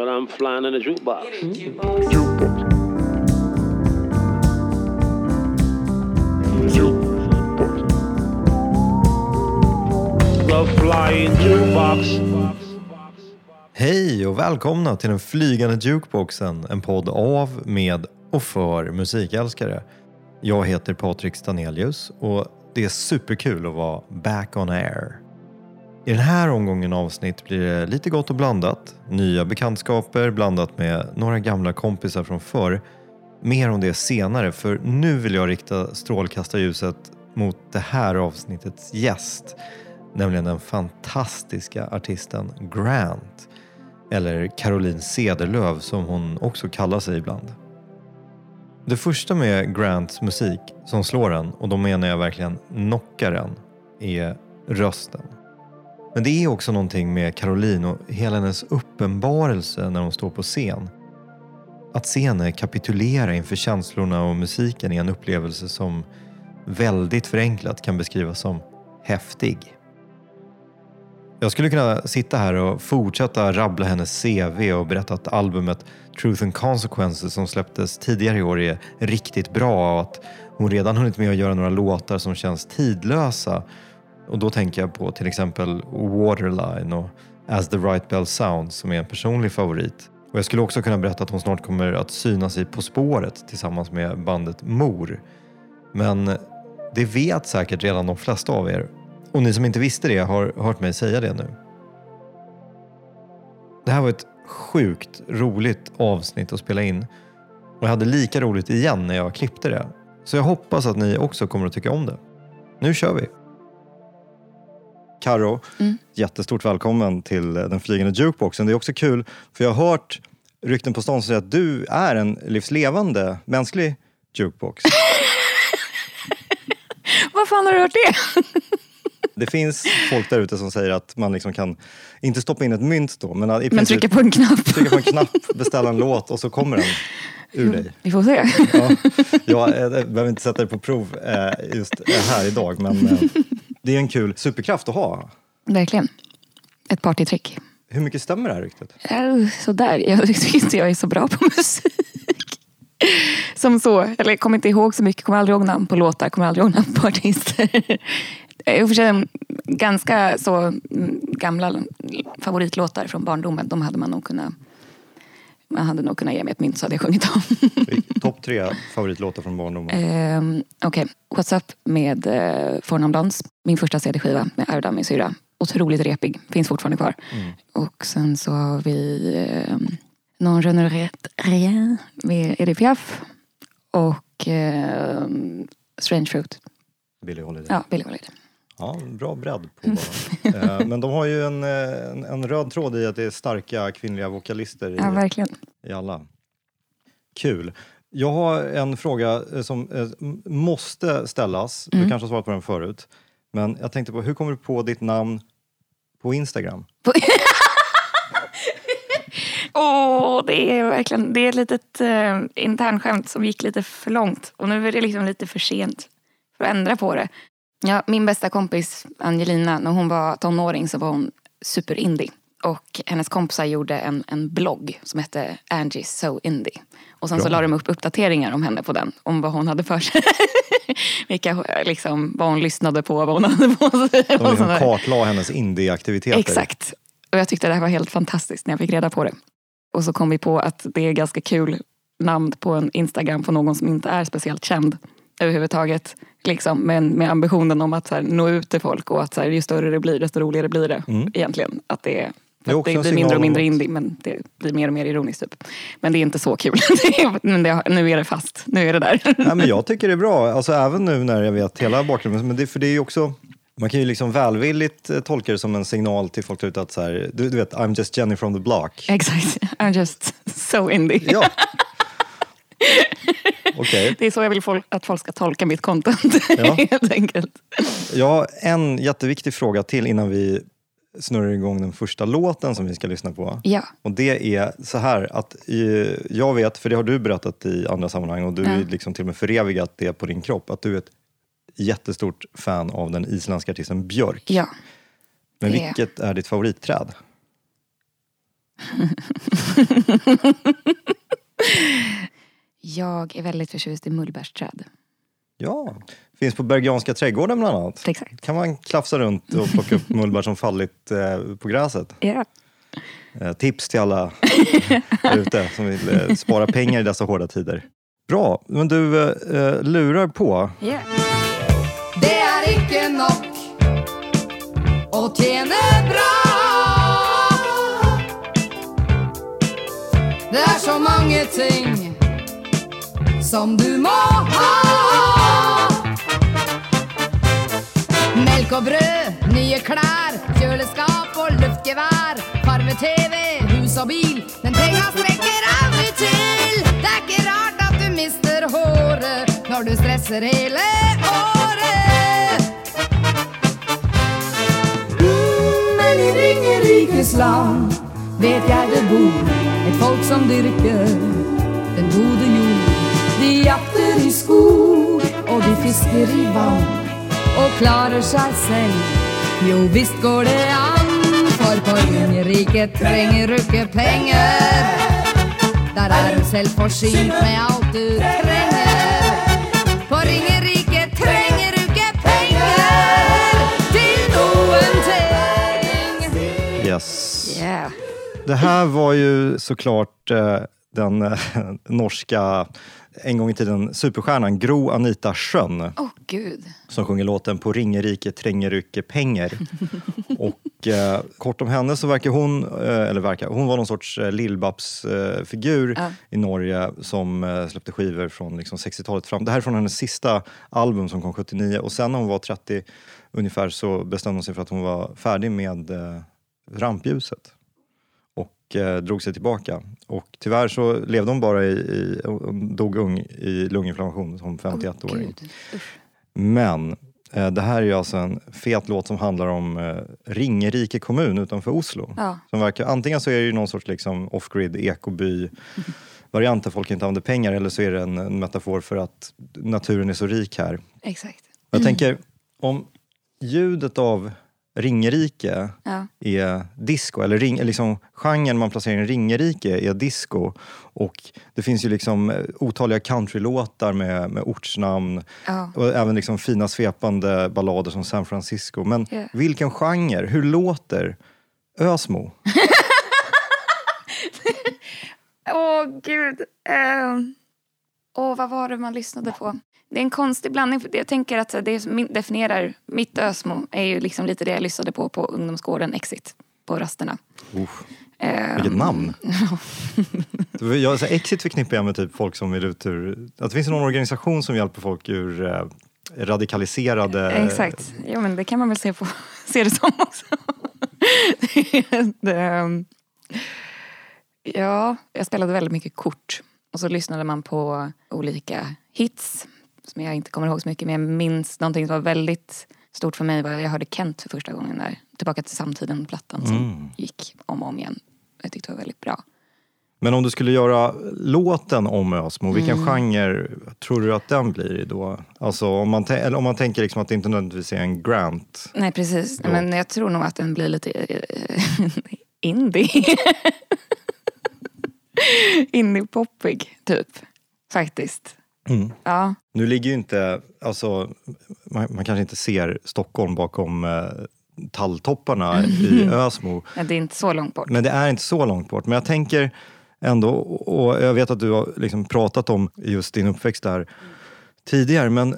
But I'm flying in a jukebox. Flying jukebox. Hej och välkomna till den flygande jukeboxen, en podd av, med och för musikälskare. Jag heter Patrik Stanelius och det är superkul att vara back on air. I den här omgången avsnitt blir det lite gott och blandat. Nya bekantskaper blandat med några gamla kompisar från förr. Mer om det senare för nu vill jag rikta strålkastarljuset mot det här avsnittets gäst. Nämligen den fantastiska artisten Grant. Eller Caroline Cederlöf som hon också kallar sig ibland. Det första med Grants musik som slår en, och då menar jag verkligen knockar en, är rösten. Men det är också någonting med Caroline och hela hennes uppenbarelse när hon står på scen. Att se henne kapitulera inför känslorna och musiken är en upplevelse som väldigt förenklat kan beskrivas som häftig. Jag skulle kunna sitta här och fortsätta rabbla hennes CV och berätta att albumet Truth and Consequences som släpptes tidigare i år är riktigt bra och att hon redan hunnit med att göra några låtar som känns tidlösa. Och då tänker jag på till exempel Waterline och As the Right Bell Sounds som är en personlig favorit. Och jag skulle också kunna berätta att hon snart kommer att synas i På spåret tillsammans med bandet Mor. Men det vet säkert redan de flesta av er och ni som inte visste det har hört mig säga det nu. Det här var ett sjukt roligt avsnitt att spela in och jag hade lika roligt igen när jag klippte det. Så jag hoppas att ni också kommer att tycka om det. Nu kör vi! Karo, jättestort välkommen till den flygande jukeboxen. Det är också kul, för jag har hört rykten på stan som säger att du är en livslevande mänsklig jukebox. Vad fan har du hört det? Det finns folk där ute som säger att man liksom kan, inte stoppa in ett mynt då, men i Men princip trycka på en knapp. trycka på en knapp, beställa en låt och så kommer den ur dig. Vi får se. Ja, jag eh, behöver inte sätta det på prov eh, just här idag, men eh, det är en kul superkraft att ha. Verkligen. Ett partytrick. Hur mycket stämmer det här ryktet? Äh, Sådär. Jag tyckte inte jag är så bra på musik. Som så. Eller jag kommer inte ihåg så mycket. Kommer aldrig ihåg namn på låtar. Kommer aldrig ihåg namn på artister. Och för sig ganska så mm, gamla favoritlåtar från barndomen. De hade man nog kunnat man hade nog kunnat ge mig ett mynt så hade jag sjungit dem. Topp tre favoritlåtar från barndomen. Um, Okej, What's Up med uh, Fornam Dans. Min första CD-skiva med ärvd av min syrra. Otroligt repig, finns fortfarande kvar. Och sen så har vi um, Non je ne rien med Edith Piaf. Och um, Strange Fruit. Billie Holiday. Ja, Billie Holiday. Ja, bra bredd på bara. Men de har ju en, eh, en, en röd tråd i att det är starka kvinnliga vokalister i, Ja, verkligen. i alla. Kul. Jag har en fråga eh, som eh, måste ställas. Du kanske har svarat på den förut. Men jag tänkte på, hur kommer du på ditt namn på Instagram? Åh, det är verkligen det är ett litet uh, internskämt som gick lite för långt. Och nu är det liksom lite för sent för att ändra på det. Ja, min bästa kompis Angelina, när hon var tonåring så var hon superindie. Och hennes kompisar gjorde en, en blogg som hette Angie's So Indie. Och sen så Bra. la de upp uppdateringar om henne på den. Om vad hon hade för sig. Vilka, liksom, vad hon lyssnade på, vad hon hade på sig. De och liksom kartlade hennes indie-aktiviteter. Exakt. Och jag tyckte det här var helt fantastiskt när jag fick reda på det. Och så kom vi på att det är ganska kul namn på en Instagram på någon som inte är speciellt känd överhuvudtaget. Liksom, men med ambitionen om att så här, nå ut till folk och att så här, ju större det blir desto roligare blir det egentligen. Att det, är- Det att det blir mindre och mindre indie men det blir mer och mer ironiskt. Typ. Men det är inte så kul. Men det, nu är det fast. Nu är det där. Nej, men jag tycker det är bra, alltså, även nu när jag vet hela bakgrunden. Men det, för det är också, man kan ju liksom välvilligt eh, tolka det som en signal till folk ute att så här, du, du vet, I'm just Jenny from the block. Exakt. I'm just so indie. Ja. Okej. Det är så jag vill folk, att folk ska tolka mitt content. Ja. Helt enkelt. Jag har en jätteviktig fråga till innan vi snurrar igång den första låten som vi ska lyssna på. Ja. Och det är så här att jag vet, för det har du berättat i andra sammanhang och du Ja. är liksom till och med förevigat det på din kropp, att du är ett jättestort fan av den isländska artisten Björk. Ja. Men det- vilket är ditt favoritträd? Jag är väldigt förtjust i mullbärsträd. Ja, finns på Bergianska trädgården bland annat. Exakt. kan man klafsa runt och plocka upp mullbär som fallit eh, på gräset. Ja. Eh, tips till alla där ute som vill eh, spara pengar i dessa hårda tider. Bra, men du eh, lurar på. Yeah. Det er ikke nok å tjene bra. Det er så mange ting som du må ha. Melk og brød, nye klær, kjøleskap og luftgevær. Farve-TV, hus og bil, men penga strekker aldri til. Det er ikke rart at du mister håret når du stresser hele året. Mm, Men i Ringerikes land vet jeg det bor et folk som dyrker den gode. De jakter i skog, og de fisker i vann, og klarer seg selv. Jo visst går det an, for på Ringerike trenger ikke penger. Der er du selvforsynt med alt du trenger. På Ringerike trenger du ikke penger til noen ting. Yes. Yeah. Det här var ju såklart eh, den eh, norska, en gång i tiden, superstjärnan Gro Anita Sjön Åh gud. som sjunger låten På Ringerike trängerycke pengar. och eh, kort om henne så verkar hon, eh, eller verkar, hon var någon sorts eh, Lill-Babs-figur Ja. i Norge som eh, släppte skivor från liksom, 60-talet fram. Det här är från hennes sista album som kom 79 och sen när hon var 30 ungefär så bestämde hon sig för att hon var färdig med eh, rampljuset och eh, drog sig tillbaka. Och tyvärr så levde hon bara i, i dog ung i lunginflammation som 51-åring. Gud. Usch. Men eh, det här är ju alltså en fet låt som handlar om eh, Ringerike kommun utanför Oslo. Ja. Som verkar, antingen så är det ju någon sorts liksom off-grid ekoby variant där folk inte använder pengar eller så är det en, en metafor för att naturen är så rik här. Exakt. Jag tänker om ljudet av Ringerike Ja. är disco, eller ring, liksom genren man placerar i en ringerike är disco. Och det finns ju liksom eh, otaliga countrylåtar med, med ortsnamn Ja. och även liksom fina svepande ballader som San Francisco. Men Ja. vilken genre? Hur låter Ösmo? Åh gud. Ehm. Åh, vad var det man lyssnade på? Det är en konstig blandning. För jag tänker att det som definierar mitt Ösmo är ju liksom lite det jag lyssnade på på ungdomsgården Exit på rasterna. Ehm, vilket namn! jag, så Exit förknippar jag med typ folk som vill ut ur... Att det finns någon organisation som hjälper folk ur eh, radikaliserade... Exakt. Ja, men det kan man väl se, på, se det som också. det, ehm, ja, jag spelade väldigt mycket kort. Och så lyssnade man på olika hits som jag inte kommer ihåg så mycket. Men jag minns någonting som var väldigt stort för mig var jag hörde Kent för första gången där. Tillbaka till samtiden-plattan som Mm. gick om och om igen. Jag tyckte det var väldigt bra. Men om du skulle göra låten om Ösmo, vilken Mm. genre tror du att den blir då? Alltså om man, eller om man tänker liksom att det inte nödvändigtvis är en Grant. Nej, precis. Ja. Men jag tror nog att den blir lite eh, indie. Indie-poppig, typ. Faktiskt. Mm. Ja, Nu ligger ju inte, alltså man, man kanske inte ser Stockholm bakom eh, talltopparna i Ösmo. men det är inte så långt bort. Men det är inte så långt bort. Men jag tänker ändå, och jag vet att du har liksom pratat om just din uppväxt där tidigare, men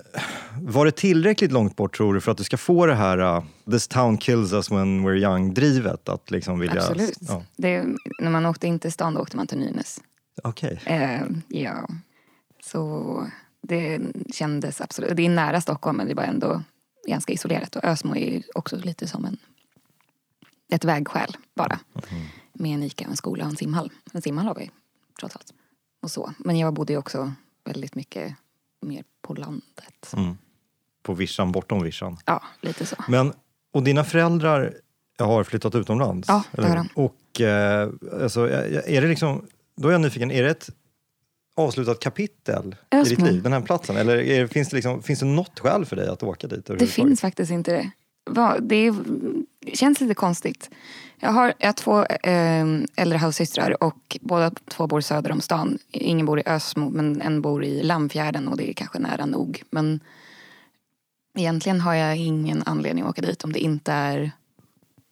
var det tillräckligt långt bort tror du för att du ska få det här uh, “this town kills us when we're young”-drivet? Att liksom vilja... Absolut. Ja, Det, när man åkte in till stan då åkte man till Nynäs. Okej. Eh, ja. Så det kändes absolut. Det är nära Stockholm men det var ändå ganska isolerat. Och Ösmo är ju också lite som en, ett vägskäl bara. Med en Ica, en skola och en simhall. En simhall har vi trots allt. Och så. Men jag bodde ju också väldigt mycket mer på landet. Mm. På vischan, bortom vischan. Ja, lite så. Men, och dina föräldrar har flyttat utomlands? Ja, det har de. Och eh, alltså, är det liksom, då är jag nyfiken, är det ett avslutat kapitel i ditt Ösmo. liv, den här platsen? Eller är, finns, det liksom, finns det något skäl för dig att åka dit Det finns faktiskt inte det. Va- det är, Det känns lite konstigt. Jag har, jag har två eh, äldre halvsystrar och båda två bor söder om stan. Ingen bor i Ösmo men en bor i Lammfjärden och det är kanske nära nog. Men egentligen har jag ingen anledning att åka dit om det inte är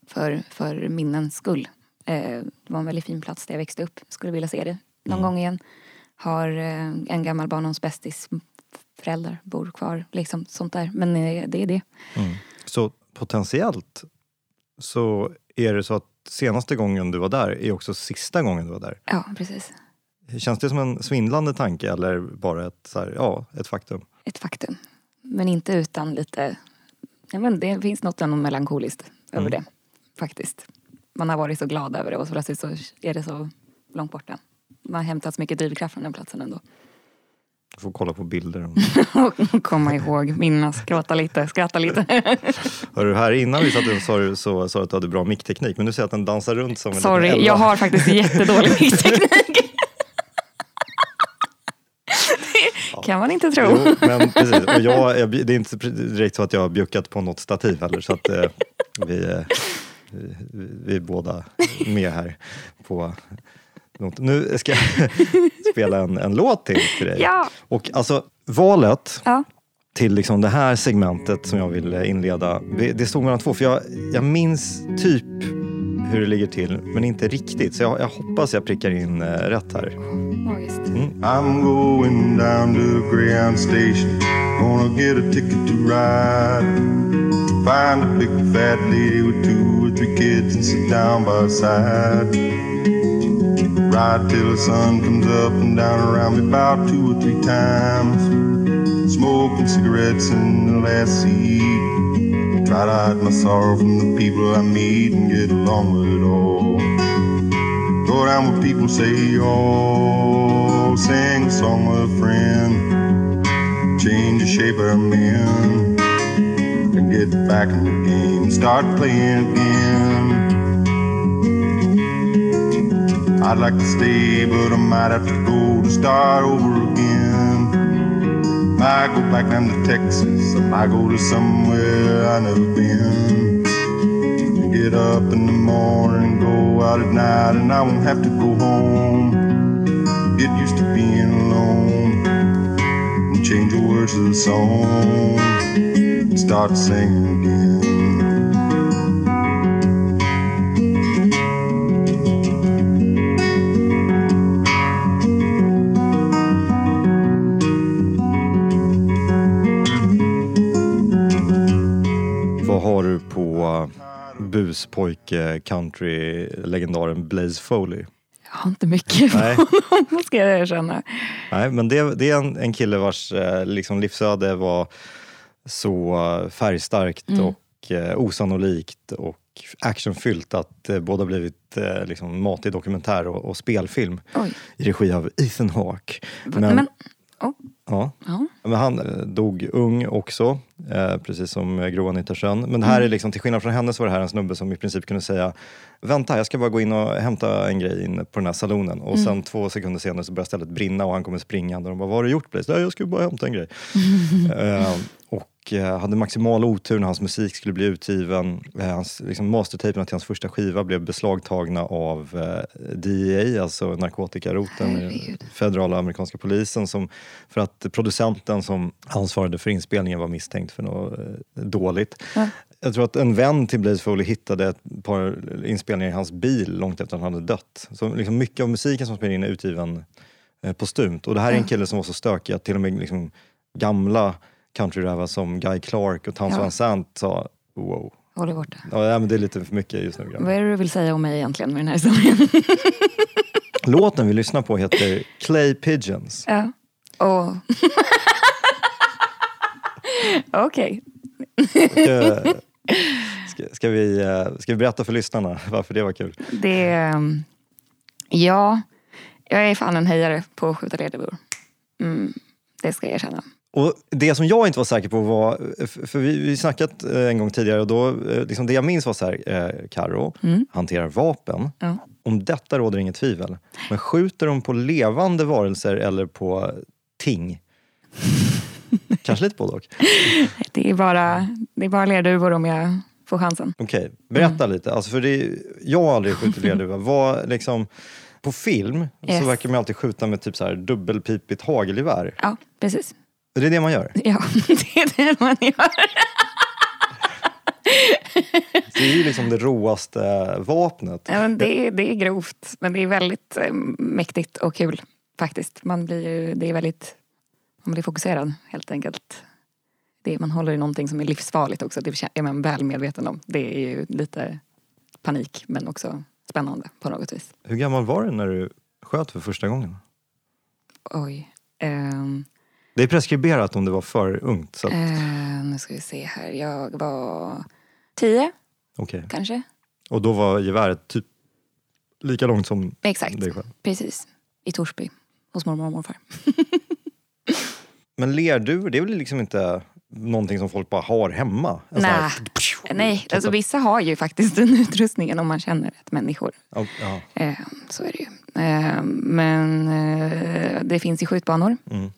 för, för minnens skull. Eh, det var en väldigt fin plats där jag växte upp. Skulle vilja se det någon gång igen. Har eh, en gammal barndomsbästis föräldrar bor kvar. Liksom sånt där. Men eh, det är det. Så potentiellt så är det så att senaste gången du var där är också sista gången du var där. Ja, precis. Känns det som en svindlande tanke eller bara ett, så här, ja, ett faktum? Ett faktum. Men inte utan lite... Ja, men det finns något ändå melankoliskt över det. Faktiskt. Man har varit så glad över det och så plötsligt så är det så långt borta. Man har hämtat så mycket drivkraft från den platsen ändå. Du får kolla på bilder. Och komma ihåg, minnas, gråta lite, skratta lite. Hörru, här innan vi satt och sa du så, du att du hade bra mickteknik men nu ser jag att den dansar runt som en Sorry, jag har faktiskt jättedålig mickteknik. Det kan man inte tro. Jo, men precis. Och jag, jag, det är inte direkt så att jag har bjuckat på något stativ heller så att eh, vi, eh, vi, vi är båda med här på något. Nu ska jag spela en, en låt till, till dig. Ja. Och alltså valet Ja. till liksom det här segmentet som jag vill eh, inleda, det, det stod mellan två. För jag, jag minns typ hur det ligger till, men inte riktigt. Så jag, jag hoppas jag prickar in eh, rätt här. Magiskt. I'm going down to Greyhound Station. Gonna get a ticket to ride. Find a big fat lady with two or three kids and sit down by her side. Ride till the sun comes up and down around me about two or three times. Smoking cigarettes in the last seat. Try to hide my sorrow from the people I meet and get along with it all. Go down where people say, oh, sing a song with a friend. Change the shape man. And get back in the game. Start playing again. I'd like to stay, but I might have to go to start over again. Might go back down to Texas. I might go to somewhere I've never been. Get up in the morning, go out at night, and I won't have to go home. Get used to being alone and change the words of the song and start singing again. Buspojke country-legendaren Blaze Foley? Jag har inte mycket Nej. honom, ska jag erkänna. Nej, men det, det är en, en kille vars eh, liksom, livsöde var så eh, färgstarkt och eh, osannolikt och actionfyllt att det både har blivit eh, liksom, matig dokumentär och, och spelfilm Oj. i regi av Ethan Hawke. Men, men oh, ja. ja. Men han eh, dog ung också, eh, precis som eh, Gro Anita Schön. Men det här är liksom, till skillnad från henne så var det här en snubbe som i princip kunde säga Vänta, jag ska bara gå in och hämta en grej in på den här salonen. Och sen två sekunder senare så börjar stället brinna och han kommer springande. Och de bara, vad har du gjort Blaze? "Nej, Jag skulle bara hämta en grej. eh, och eh, hade maximal otur när hans musik skulle bli utgiven. Eh, hans liksom, mastertaperna till hans första skiva blev beslagtagna av eh, DEA, alltså narkotikaroten, federala amerikanska polisen. Som, för att producenten som ansvarade för inspelningen var misstänkt för något eh, dåligt. Ja. Jag tror att en vän till Blaze Foley hittade ett par inspelningar i hans bil långt efter att han hade dött. Så liksom mycket av musiken som spelar in är utgiven eh, postumt. Och det här är en kille som var så stökig att till och med liksom gamla countryrävar som Guy Clark och Towns Ja. Van Sant sa wow. Håller borta. Ja, men det är lite för mycket just nu. grabbar. Vad är det du vill säga om mig egentligen med den här historien? Låten vi lyssnar på heter Clay Pigeons. ja. Och... Okej. Ska, ska, ska, vi, eh, ska vi berätta för lyssnarna varför det var kul? Det... ehm, Ja, jag är fan en hejare på Skjuta Lederbor. Mm, det ska jag erkänna. Och Det som jag inte var säker på var, för vi vi snackat eh, en gång tidigare och då, eh, liksom det jag minns var så här, eh, Karo hanterar vapen. Ja. Om detta råder inget tvivel. Men skjuter de på levande varelser eller på ting? Kanske lite både och. Det är bara, det är bara lerduvor om jag får chansen. Okej, berätta Mm. lite. Alltså för det, jag har aldrig skjutit lerduvor. Vad, liksom, på film så Yes. verkar man alltid skjuta med typ så här dubbelpipigt hagelgevär. Ja, precis. Är det det man gör? Ja, det är det man gör. Det är ju liksom det råaste vapnet. Ja, men det, är, det är grovt, men det är väldigt eh, mäktigt och kul faktiskt. Man blir ju, det är väldigt, man blir fokuserad helt enkelt. Det, är- man håller i någonting som är livsfarligt också, det är man väl medveten om. Det är ju lite panik men också spännande på något vis. Hur gammal var du när du sköt för första gången? Oj. ehm, Det är preskriberat om det var för ungt. Så att, eh, nu ska vi se här, jag var tio okej. kanske. Och då var geväret typ lika långt som Exakt, dig själv. precis. I Torsby, hos mormor och morfar. Men lerduvor, det är väl liksom inte någonting som folk bara har hemma? En Nej. här- Nej, alltså vissa har ju faktiskt den utrustningen om man känner rätt människor. Ja, ja. Eh, så är det ju. Eh, men det finns ju skjutbanor Mm.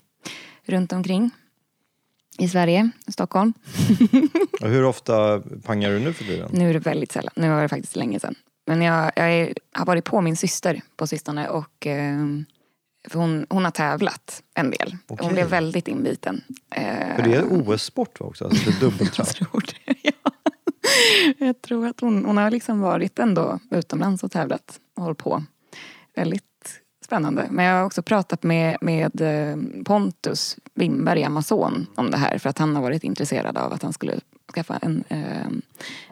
Runt omkring i Sverige, Stockholm. Hur ofta pangar du nu för tiden? Nu är det väldigt sällan, nu var det faktiskt länge sedan. Men jag, jag är, har varit på min syster på sistone och eh, hon, hon har tävlat en del. Okej. Hon blev väldigt inbiten. Eh, För det är OS-sport också? Alltså det är dubbeltrapp. Jag tror det, ja. Jag tror att hon, hon har liksom varit ändå utomlands och tävlat och hållit på. Väldigt spännande. Men jag har också pratat med, med eh, Pontus Wimberg, Amazon, om det här. För att han har varit intresserad av att han skulle skaffa en eh,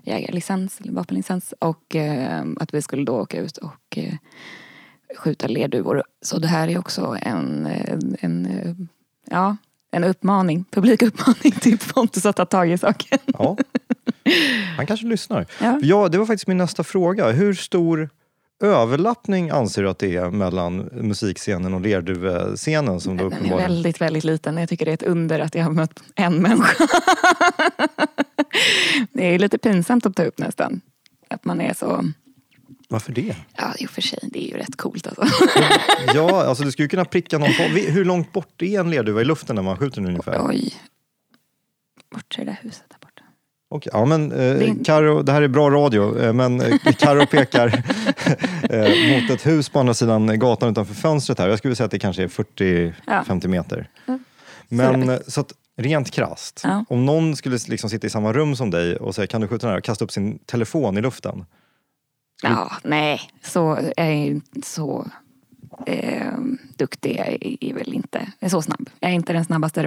jägarlicens, eller vapenlicens. Och eh, att vi skulle då åka ut och eh, skjuta lerduvor. Så det här är också en, eh, en, eh, ja, en uppmaning, publik uppmaning till Pontus att ta tag i saken. Ja. Han kanske lyssnar. Ja. Ja, det var faktiskt min nästa fråga. Hur stor överlappning anser du att det är mellan musikscenen och lerduvescenen? Som då Den är väldigt, väldigt liten. Jag tycker det är ett under att jag har mött en människa. Det är lite pinsamt att ta upp nästan. Att man är så... Varför det? Ja, i och för sig, det är ju rätt coolt alltså. Ja, alltså du skulle ju kunna pricka någon på... Hur långt bort är en lerduva i luften när man skjuter den ungefär? Oj. Bort till det där huset Okej, ja, men eh, Karo, det här är bra radio, eh, men eh, Karo pekar eh, mot ett hus på andra sidan gatan utanför fönstret här. Jag skulle säga att det kanske är 40-50 meter. Men eh, så att rent krasst, Ja. om någon skulle liksom sitta i samma rum som dig och säga kan du skjuta den här och kasta upp sin telefon i luften. Ja, nej. Så jag är ju inte så eh, duktig. Jag är, väl inte jag är så snabb. Jag är inte den snabbaste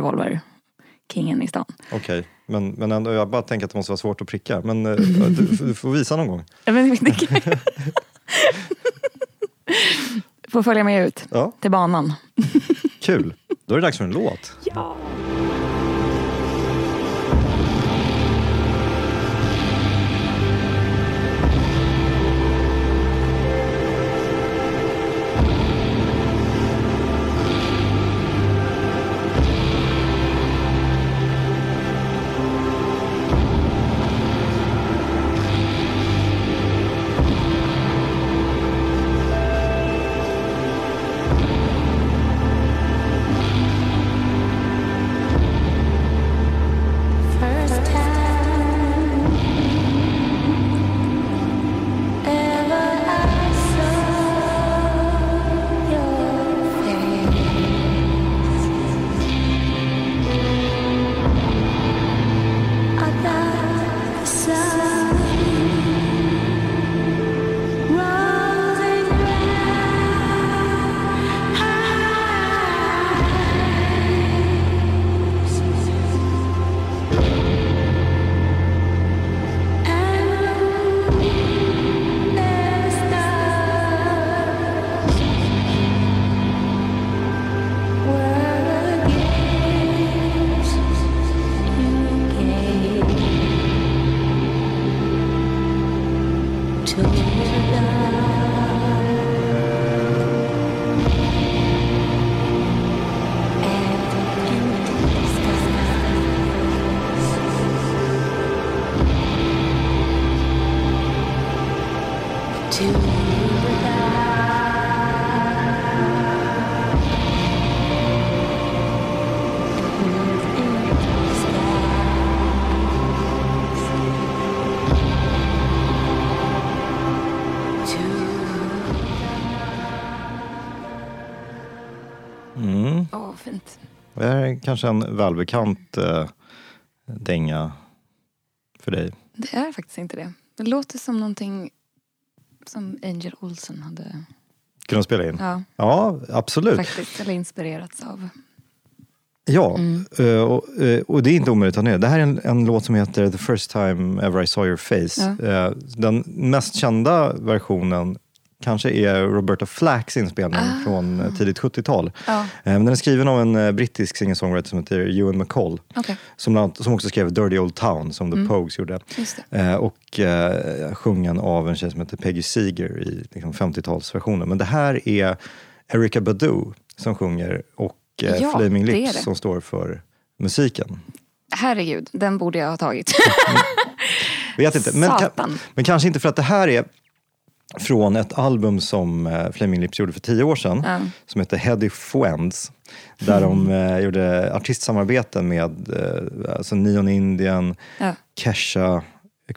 revolver-kingen i stan. Okej, men, men ändå, jag bara tänker att det måste vara svårt att pricka. Men eh, du, du får visa någon gång. Men det- Får följa med ut Ja, till banan. kul. Då är det dags för en låt. Ja. Kanske en välbekant eh, dänga för dig. Det är faktiskt inte det. Det låter som någonting som Angel Olsen hade Kunna spela in? ja, Ja, absolut. faktiskt, eller inspirerats av. Ja, Mm. eh, och, eh, och det är inte omöjligt att ner. Det här är en, en låt som heter The first time ever I saw your face. Eh, Den mest kända versionen kanske är Roberta Flacks inspelning Ah. från eh, tidigt 70-tal. Ja, Eh, den är skriven av en eh, brittisk singer-songwriter som heter Ewan McCall. okej. Som, också skrev Dirty Old Town som The Mm. Pogues gjorde. Det. Och eh, sjungen av en tjej som heter Peggy Seeger i liksom, 50-talsversionen. Men det här är Erykah Badu som sjunger och eh, Ja, Flaming det Lips det. som står för musiken. Herregud, den borde jag ha tagit. Vet inte. Men, men kanske inte för att det här är från ett album som eh, Flaming Lips gjorde för tio år sedan. Ja. Som heter Heady Friends. Där de eh, gjorde artistsamarbeten med eh, alltså Neon Indian, Ja. Kesha,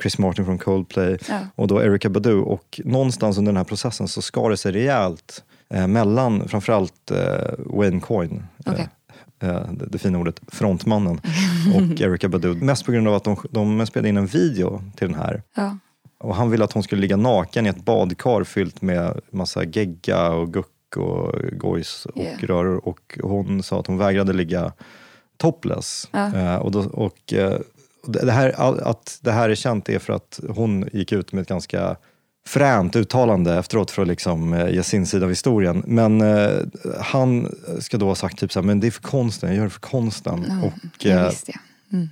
Chris Martin från Coldplay Ja. och då Erykah Badu. Och någonstans under den här processen så skar det sig rejält eh, mellan framförallt eh, Wayne Coyne, eh, eh, det, det fina ordet, frontmannen, och Erykah Badu. Mest på grund av att de, de spelade in en video till den här. Ja. Och han ville att hon skulle ligga naken i ett badkar fyllt med massa gegga och guck och gojs och Yeah. röror. Och hon sa att hon vägrade ligga topless. Eh, och då, och, eh, det det här, att det här är känt är för att hon gick ut med ett ganska fränt uttalande efteråt för att liksom, eh, ge sin sida av historien. Men eh, han ska då ha sagt typ så här, men det är för konsten, jag gör det för konsten. Ja, och, det eh, visste jag. Mm.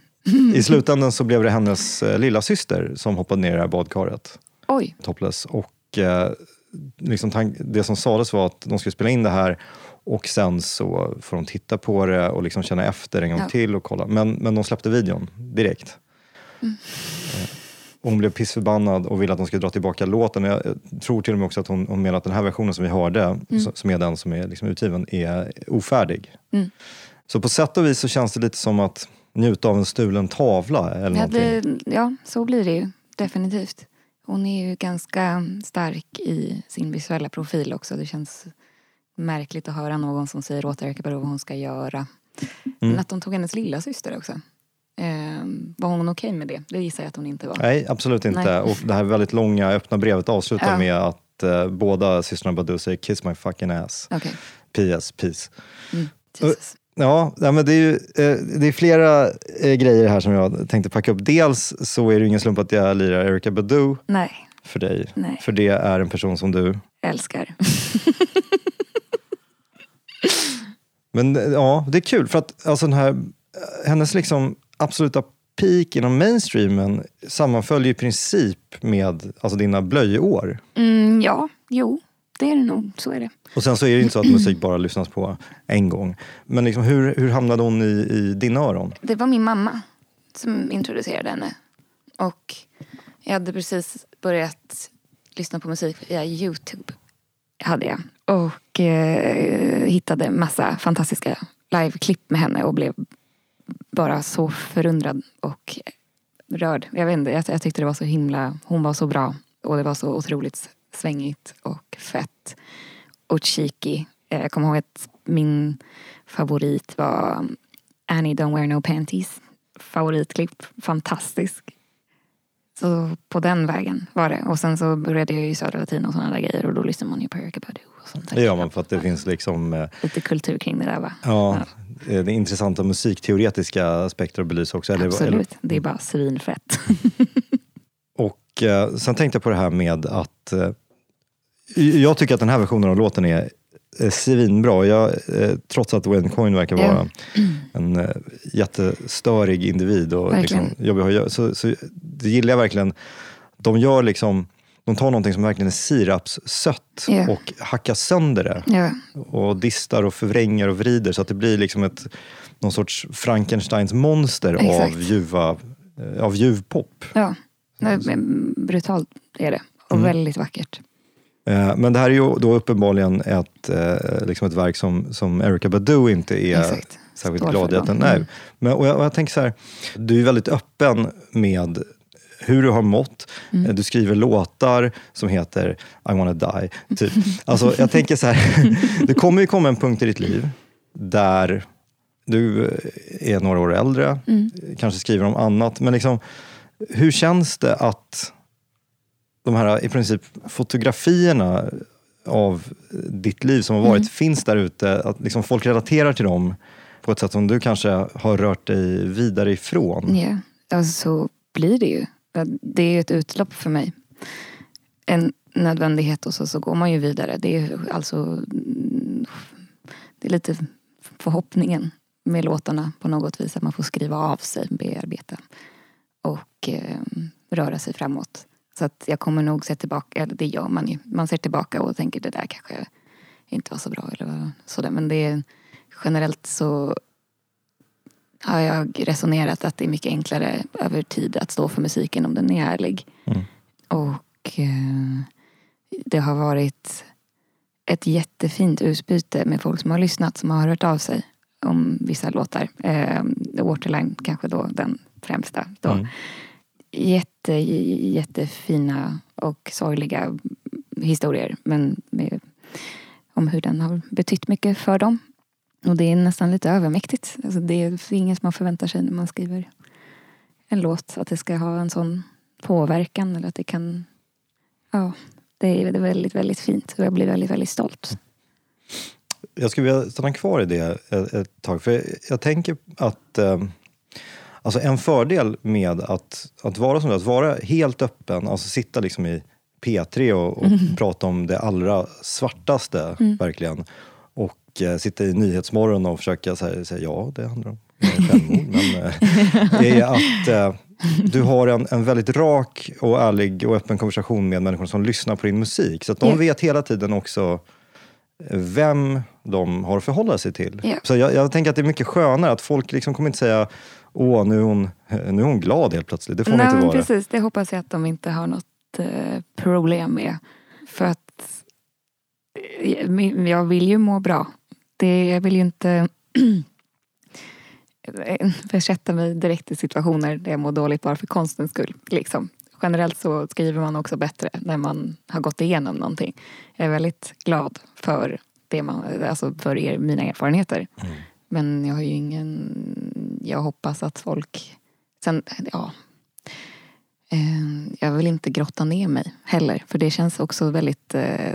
I slutändan så blev det hennes eh, lilla syster som hoppade ner i det här badkaret Oj, topless. Och eh, liksom tank- det som sades var att de skulle spela in det här och sen så får de titta på det och liksom känna efter en gång Ja. till och kolla. Men, men de släppte videon direkt. Mm. Eh, och hon blev pissförbannad och ville att de skulle dra tillbaka låten. Jag tror till och med också att hon, hon menar att den här versionen som vi hörde, så- som är den som är liksom utgiven, är ofärdig. Mm. Så på sätt och vis så känns det lite som att njuta av en stulen tavla eller ja, någonting. det, ja, så blir det ju definitivt. Hon är ju ganska stark i sin visuella profil också. Det känns märkligt att höra någon som säger åt Erika Badu vad hon ska göra. Mm. Men att de tog hennes lilla syster också. Ehm, var hon okej med det? Det gissar jag att hon inte var. Nej, absolut inte. Nej. Och det här väldigt långa öppna brevet avslutar Ja. med att eh, båda systrarna Badu säger “Kiss my fucking ass”. Okej. PS, peace. Mm. Ja, men det är ju eh, det är flera eh, grejer här som jag tänkte packa upp. Dels så är det ju ingen slump att jag lirar Erika Badu Nej, för dig. Nej. För det är en person som du. älskar. Men eh, ja, det är kul för att alltså, den här, hennes liksom absoluta peak inom mainstreamen sammanföljer i princip med alltså, dina blöjår. Mm, ja, jo, det är det nog. Så är det. Och sen så är det inte så att musik bara lyssnas på en gång. Men liksom, hur, hur hamnade hon i, i dina öron? Det var min mamma som introducerade henne. Och jag hade precis börjat lyssna på musik via Youtube. Hade jag. Och eh, hittade massa fantastiska liveklipp med henne och blev bara så förundrad och rörd. Jag vet inte, jag, jag tyckte det var så himla, hon var så bra. Och det var så otroligt svängigt och fett. Och cheeky. Eh, Jag kommer ihåg att min favorit var Annie Don't Wear No Panties. Favoritklipp. Fantastisk. Så på den vägen var det. Och sen så började jag ju Södra Latin och sådana där grejer. Och då lyssnar man ju på Erykah Badu och sånt där. Det gör man för att det finns liksom, eh, Lite kultur kring det där va? ja, eh, det är intressanta musikteoretiska aspekter att belysa också. Eller, eller, Absolut. Det är bara svinfett. och eh, sen tänkte jag på det här med att eh, jag tycker att den här versionen av låten är eh, svinbra. Jag, eh, trots att Wayne Coyne verkar vara en eh, jättestörig individ och Verkligen. liksom, jobbig att så, så det gillar jag verkligen. De gör liksom de tar någonting som verkligen är sirapssött Ja. och hackar sönder det. ja. och distar och förvränger och vrider så att det blir liksom ett, någon sorts Frankensteins monster Exakt. av, ljuva, eh, av ljuv pop. ja. Brutalt är det. Och Mm. väldigt vackert. Eh, Men det här är ju då uppenbarligen ett, eh, liksom ett verk som, som Erykah Badu inte är Exakt. särskilt glad i. Att den. Mm. Men, och jag, och jag tänker så här, du är väldigt öppen med hur du har mått. Mm. Eh, Du skriver låtar som heter I wanna die. Typ. Alltså, jag tänker så här, det kommer ju komma en punkt i ditt liv där du är några år äldre, kanske skriver om annat. Men liksom, hur känns det att de här i princip fotografierna av ditt liv som har varit finns där ute? Att liksom folk relaterar till dem på ett sätt som du kanske har rört dig vidare ifrån. Ja, alltså så blir det ju. Det är ett utlopp för mig. En nödvändighet och så, så går man ju vidare. Det är alltså mm, det är lite förhoppningen med låtarna på något vis. Att man får skriva av sig, bearbeta och eh, röra sig framåt. Så att jag kommer nog se tillbaka, eller det gör man ju. Man ser tillbaka och tänker det där kanske inte var så bra eller sådär. Men det är generellt så har jag resonerat att det är mycket enklare över tid att stå för musiken om den är ärlig. Mm. Och eh, det har varit ett jättefint utbyte med folk som har lyssnat, som har hört av sig om vissa låtar. Eh, Waterline kanske då den främsta. Då. Mm. Jätte, jättefina och sorgliga historier. Men med, om hur den har betytt mycket för dem. Och det är nästan lite övermäktigt. Alltså det är inget man förväntar sig när man skriver en låt. Att det ska ha en sån påverkan. Eller att det kan... Ja, är det är väldigt, väldigt fint. Och jag blir väldigt, väldigt stolt. Jag skulle vilja stanna kvar i det ett, ett tag. För jag, jag tänker att eh, alltså en fördel med att, att vara som du, att vara helt öppen, alltså sitta liksom i P3 och, och prata om det allra svartaste, verkligen. Och eh, sitta i Nyhetsmorgon och försöka säga, säga ja, det handlar om självmord. men eh, är att eh, du har en, en väldigt rak och ärlig och öppen konversation med människor som lyssnar på din musik. Så att de Ja. vet hela tiden också vem de har att förhålla sig till. Ja. Så jag, jag tänker att det är mycket skönare att folk liksom kommer inte säga Åh, nu är hon, nu är hon glad helt plötsligt. Det får hon Nej, inte men vara. precis. Det hoppas jag att de inte har något eh, problem med. För att eh, jag vill ju må bra. Det, jag vill ju inte försätta mig direkt i situationer där jag mår dåligt bara för konstens skull. Liksom. Generellt så skriver man också bättre när man har gått igenom någonting. Jag är väldigt glad för, det man, alltså för er, mina erfarenheter. Men jag har ju ingen... Jag hoppas att folk... Sen, ja, Eh, Jag vill inte grotta ner mig heller. För det känns också väldigt... eh,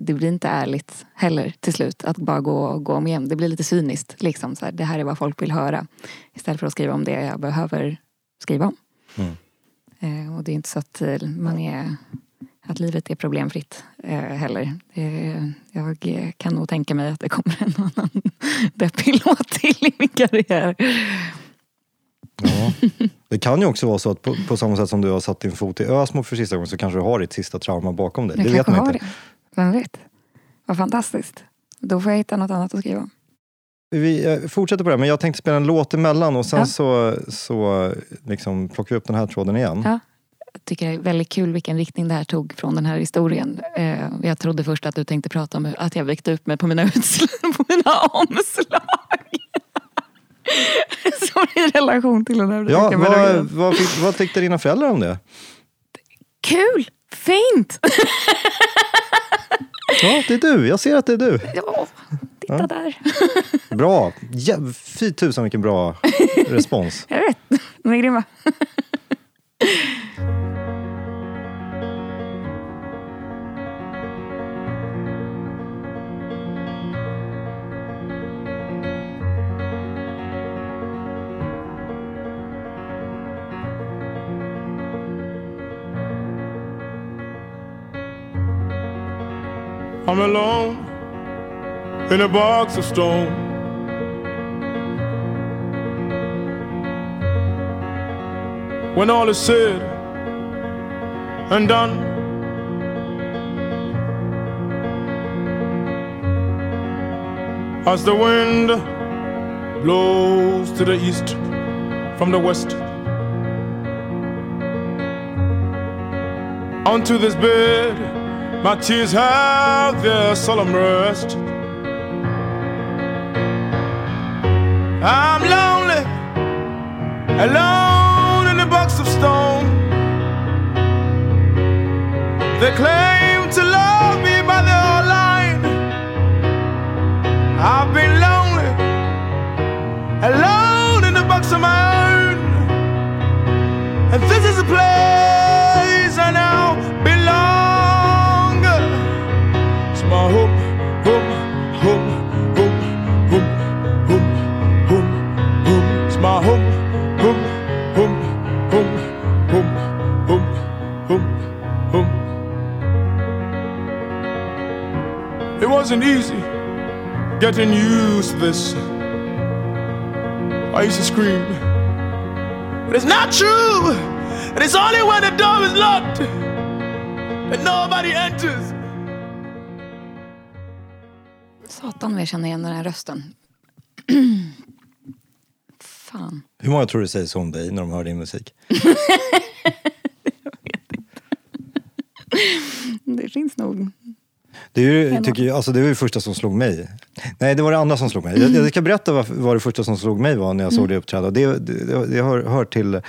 Det blir inte ärligt heller till slut. Att bara gå, gå om igen. Det blir lite cyniskt. Liksom, så här, det här är vad folk vill höra. Istället för att skriva om det jag behöver skriva om. Mm. Eh, Och det är inte så att man är... Att livet är problemfritt eh, heller. Eh, Jag kan nog tänka mig att det kommer en annan deppig låt till i min karriär. Ja. Det kan ju också vara så att på, på samma sätt som du har satt din fot i Ösmo för sista gången så kanske du har ditt sista trauma bakom dig. Jag det vet man inte. det. Vem vet? Vad fantastiskt. Då får jag hitta något annat att skriva om. Vi eh, fortsätter på det, men jag tänkte spela en låt emellan och sen Ja. så, så liksom plockar vi upp den här tråden igen. Ja. Tycker det är väldigt kul vilken riktning det här tog från den här historien. Eh, Jag trodde först att du tänkte prata om att jag väckte upp mig på mina, utslag, på mina omslag. Så i relation till den här Ja, vad, vad, fick, vad tyckte dina föräldrar om det? Kul! Fint! Ja, det är du. Jag ser att det är du. Ja, titta Ja. där. Bra. Ja, fy tusan vilken bra respons. Jag vet, de är grymma. I'm alone in a box of stone. When all is said and done, as the wind blows to the east from the west. Onto this bed, my tears have their solemn rest. I'm lonely, alone in a box of stone. They claim to love me, but they're lying. I've been lonely alone in the box of my own. And this is a place wasn't easy getting used to this. I used to scream. But it's not true. And it's only when the door is locked that nobody enters. Satan vad jag känner igen den här rösten. Fan. Hur många tror du säger så om dig när de hör din musik? Det finns nog. Det, är ju, tycker jag, alltså det var det första som slog mig. Nej, det var det andra som slog mig. Jag, jag ska berätta vad, vad det första som slog mig var när jag såg det uppträda. Det, det, det hör, hör till eh,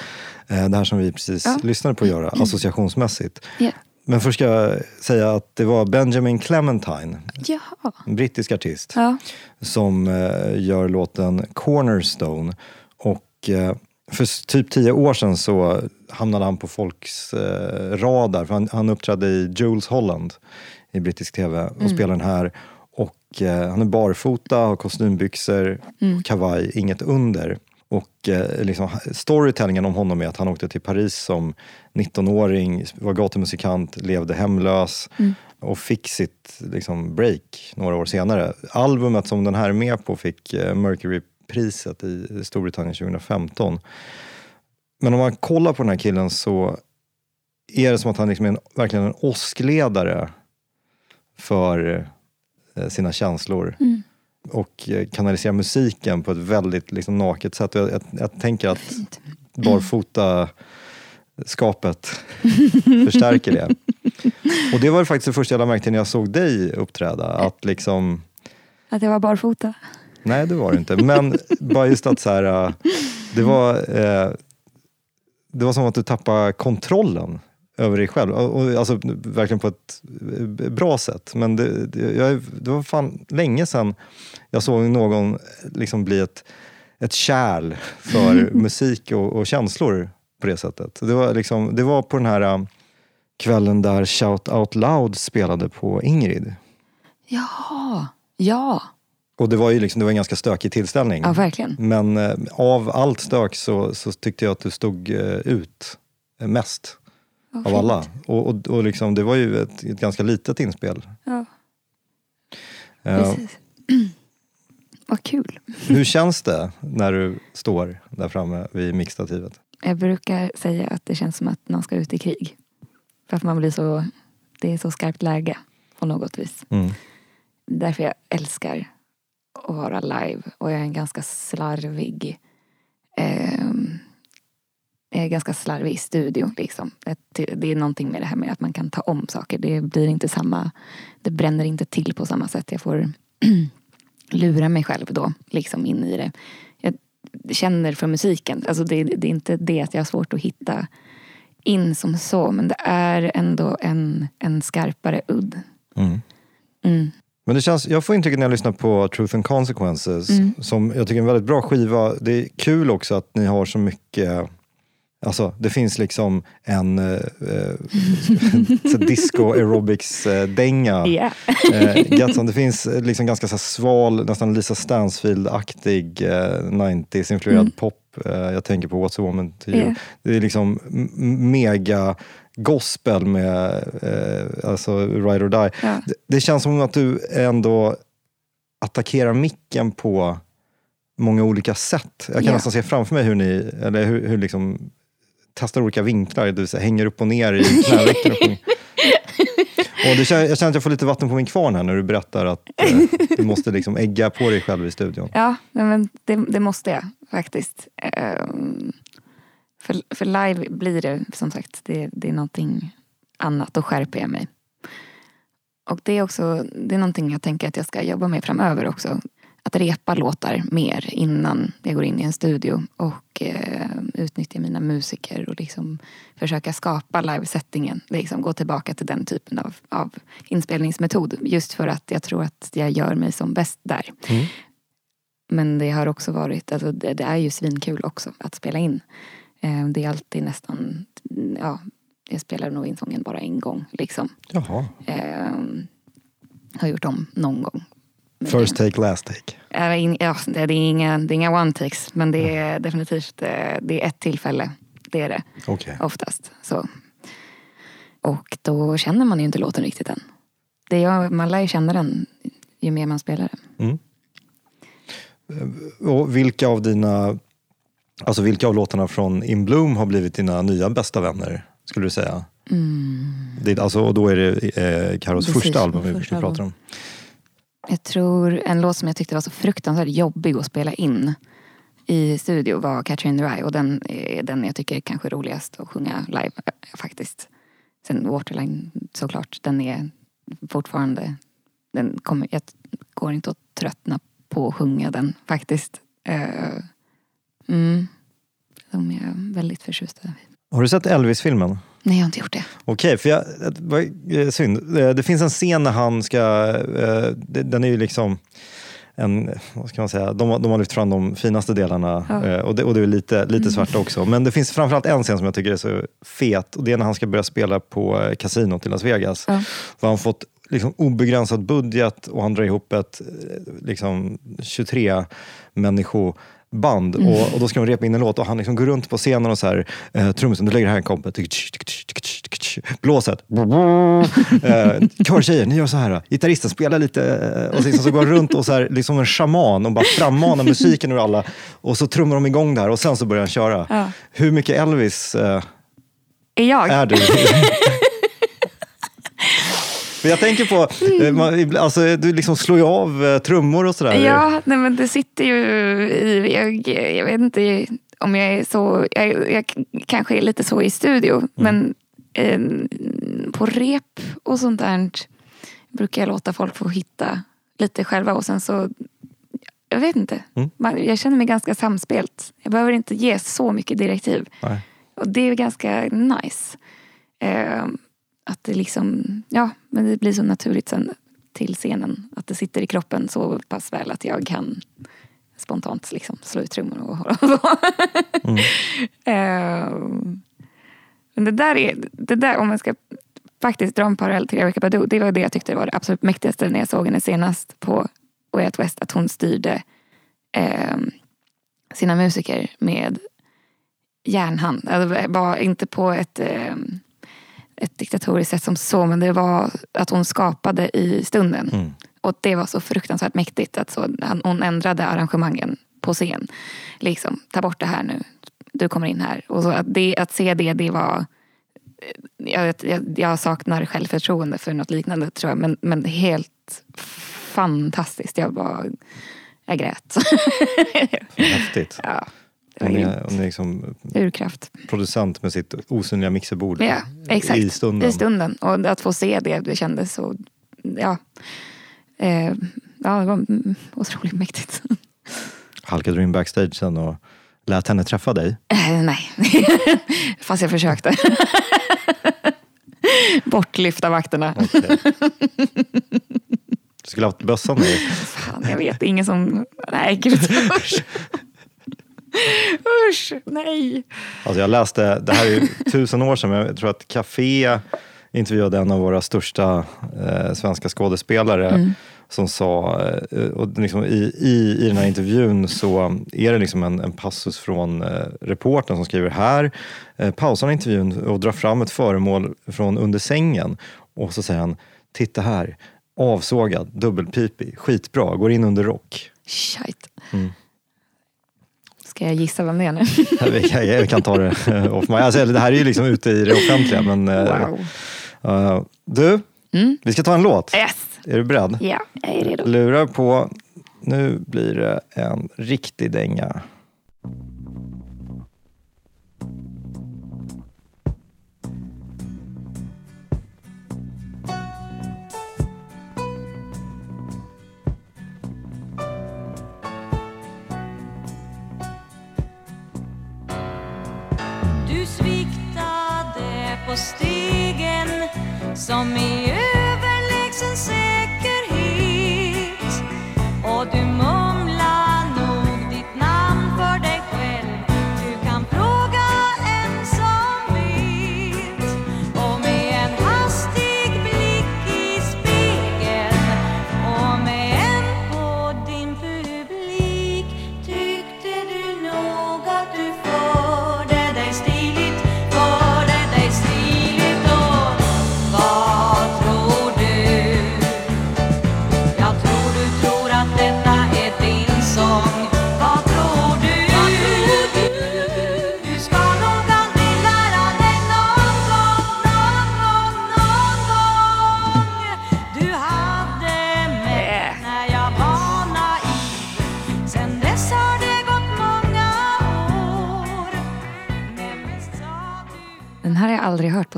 det här som vi precis Ja. lyssnade på att göra, associationsmässigt. Ja. Men först ska jag säga att det var Benjamin Clementine, Jaha. en brittisk artist, Ja. som eh, gör låten Cornerstone. Och eh, för typ tio år sedan så hamnade han på folks eh, radar. För han, han uppträdde i Jules Holland i brittisk tv och spelar den här. Och eh, han är barfota, har kostymbyxor, kavaj, inget under. Och eh, liksom, storytellingen om honom är att han åkte till Paris som 19-åring, var gatumusikant, levde hemlös och fick sitt liksom, break några år senare. Albumet som den här är med på fick eh, Mercury-priset i Storbritannien 2015. Men om man kollar på den här killen så är det som att han liksom är en, verkligen en åskledare för eh, sina känslor. Och eh, kanaliserar musiken på ett väldigt liksom, naket sätt. Jag, jag, jag tänker att barfota skapet förstärker det. Och det var faktiskt det första jag till när jag såg dig uppträda. Att liksom, Att jag var barfota. nej det var det inte. Men bara just att så här, äh, det var, eh, det var som att du tappade kontrollen över dig själv. Och, alltså, verkligen på ett eh, bra sätt. Men det, det, jag, det var fan länge sedan jag såg någon liksom bli ett, ett kärl för musik och, och känslor på det sättet. Det var, liksom, det var på den här äh, kvällen där Shout Out Loud spelade på Ingrid. Jaha. Ja. Och det var ju liksom, det var en ganska stökig tillställning. Ja, verkligen. Men eh, av allt stök så, så tyckte jag att du stod eh, ut eh, mest av alla. Och, och, och liksom, det var ju ett, ett ganska litet inspel. Ja, Eh, precis. Vad kul. hur känns det när du står där framme vid mixstativet? Jag brukar säga att det känns som att man ska ut i krig. För att man blir så, det är så skarpt läge på något vis. Mm. Därför jag älskar att vara live. Och jag är en ganska slarvig är ganska slarvig i studio. Liksom. Det är någonting med det här med att man kan ta om saker. Det blir inte samma, det bränner inte till på samma sätt. Jag får lura mig själv då, liksom in i det. Jag känner för musiken. Alltså det, det är inte det att jag har svårt att hitta in som så. Men det är ändå en, en skarpare udd. Mm. Mm. Men det känns, jag får intrycket när jag lyssnar på Truth and Consequences, Mm. som jag tycker är en väldigt bra skiva. Det är kul också att ni har så mycket Alltså, det finns liksom en eh, eh, disco aerobics-dänga. Ja. Eh, Gatson, det finns eh, liksom ganska så sval, nästan Lisa Stansfield-aktig eh, 90s-influerad Mm. pop. Eh, jag tänker på What's a woman to you. Ja. Det är liksom mega gospel med eh, alltså Ride or Die. Ja. Det, det känns som att du ändå attackerar micken på många olika sätt. Jag kan Ja. nästan se framför mig hur ni eller hur, hur liksom testar olika vinklar. Du här, hänger upp och ner i knävecken. och det känner, jag känner att jag får lite vatten på min kvarn här när du berättar att eh, du måste liksom ägga på dig själv i studion. Ja, men det, det måste jag faktiskt. Eh, för, för live blir det som sagt, det, det är någonting annat. Då skärper jag mig. Och det är också, det är någonting jag tänker att jag ska jobba med framöver också. Att repa låtar mer innan jag går in i en studio och eh, utnyttja mina musiker och liksom försöka skapa livesettingen. Liksom gå tillbaka till den typen av, av inspelningsmetod. Just för att jag tror att jag gör mig som bäst där. Men det har också varit, alltså det, det är ju svinkul också att spela in. Eh, det är alltid nästan, ja, jag spelar nog in sången bara en gång liksom. Jaha. Eh, har gjort om någon gång. First take, last take. Eh, Ja, det är inga, det är inga one takes men det är definitivt eh, det är ett tillfälle. Det är det Okej. oftast. Så. Och då känner man ju inte låten riktigt än. Det är, man lär ju känna den ju mer man spelar den. Och vilka av dina, alltså vilka av låtarna från In Bloom har blivit dina nya bästa vänner? Skulle du säga? Det, alltså, och då är det eh, Karos Precis, första album vi, pratar om. Jag tror en låt som jag tyckte var så fruktansvärt jobbig att spela in i studio var Catherine in the Rye och den är den jag tycker är kanske roligast att sjunga live eh, faktiskt. Sen Waterline såklart, den är fortfarande, den kommer, jag går inte att tröttna på att sjunga den faktiskt. Eh, mm, de är jag väldigt förtjust i. Har du sett Elvis-filmen? Nej, jag har inte gjort det. Okej, för jag, var eh, synd. Eh, Det finns en scen när han ska, eh, den är ju liksom en, vad ska man säga, de, har- de har lyft fram de finaste delarna Ja. och, det, och det är lite, lite svarta också. Men det finns framförallt en scen som jag tycker är så fet och det är när han ska börja spela på kasinot i Las Vegas. Ja. Han har fått liksom obegränsad budget och han drar ihop ett liksom, 23 människoband och, och då ska de repa in en låt och han liksom går runt på scenen och så här, eh, trummisen, du lägger här en kompet, blåset, eh, körtjejer, ni gör så här, gitarristen spelar lite eh, och sen så går han runt och så här, liksom en shaman och bara frammanar musiken ur alla och så trummar de igång där och sen så börjar han köra. Ja. Hur mycket Elvis eh, Är jag? är du? För jag tänker på, eh, man, alltså, du liksom slår ju av eh, trummor och sådär. Ja, nej men det sitter ju i... Jag, jag vet inte om jag är så... Jag, jag kanske är lite så i studio. Men eh, på rep och sånt där brukar jag låta folk få hitta lite själva. Och sen så... Jag vet inte. Mm. Man, jag känner mig ganska samspelt. Jag behöver inte ge så mycket direktiv. Nej. Och det är ganska nice. Eh, att det liksom, ja, men det blir så naturligt sen till scenen. Att det sitter i kroppen så pass väl att jag kan spontant liksom slå ut trummor och hålla på. Eh, men det där är, det där om man ska faktiskt dra en parallell till Erykah Badu. Det var det jag tyckte var det absolut mäktigaste när jag såg henne senast på Way Out West. Att hon styrde eh, sina musiker med järnhand. Alltså, var inte på ett, eh, ett diktatoriskt sätt som så, men det var att hon skapade i stunden. Mm. Och det var så fruktansvärt mäktigt att så, hon ändrade arrangemangen på scen. Liksom, ta bort det här nu, du kommer in här. Och så att, det, att se det, det var... Jag, jag, jag saknar självförtroende för något liknande tror jag, men, men helt fantastiskt. Jag bara, jag grät. Häftigt. ja, Hon är, hon är liksom Urkraft. producent med sitt osynliga mixerbord Ja, exakt. i stunden. I stunden. Och att få se det, det kändes så... Ja, eh, ja det var otroligt mäktigt. Halkade du in backstage sen och lät henne träffa dig? Eh, nej, fast jag försökte. Bortlyfta vakterna. Okej. Du skulle ha haft bössan med. Fan, jag vet, ingen som... Nej, gud. Usch. Nej. Alltså jag läste, det här är ju tusen år sedan, men jag tror att Café intervjuade en av våra största eh, svenska skådespelare som sa, eh, och liksom i, i, i den här intervjun så är det liksom en, en passus från eh, reportern som skriver här, eh, pausar intervjun och drar fram ett föremål från under sängen och så säger han, titta här, avsågad, dubbelpipig, skitbra, går in under rock. Shit. Mm. Ska jag gissa vem det är nu? Vi kan, jag kan ta det eh, off. Alltså, det här är ju liksom ute i det offentliga. Men, eh, Wow. eh, du, Mm. vi ska ta en låt. Yes! Är du beredd? Ja, jag är redo. Lurar på. Nu blir det en riktig dänga. På stigen som i överlägsen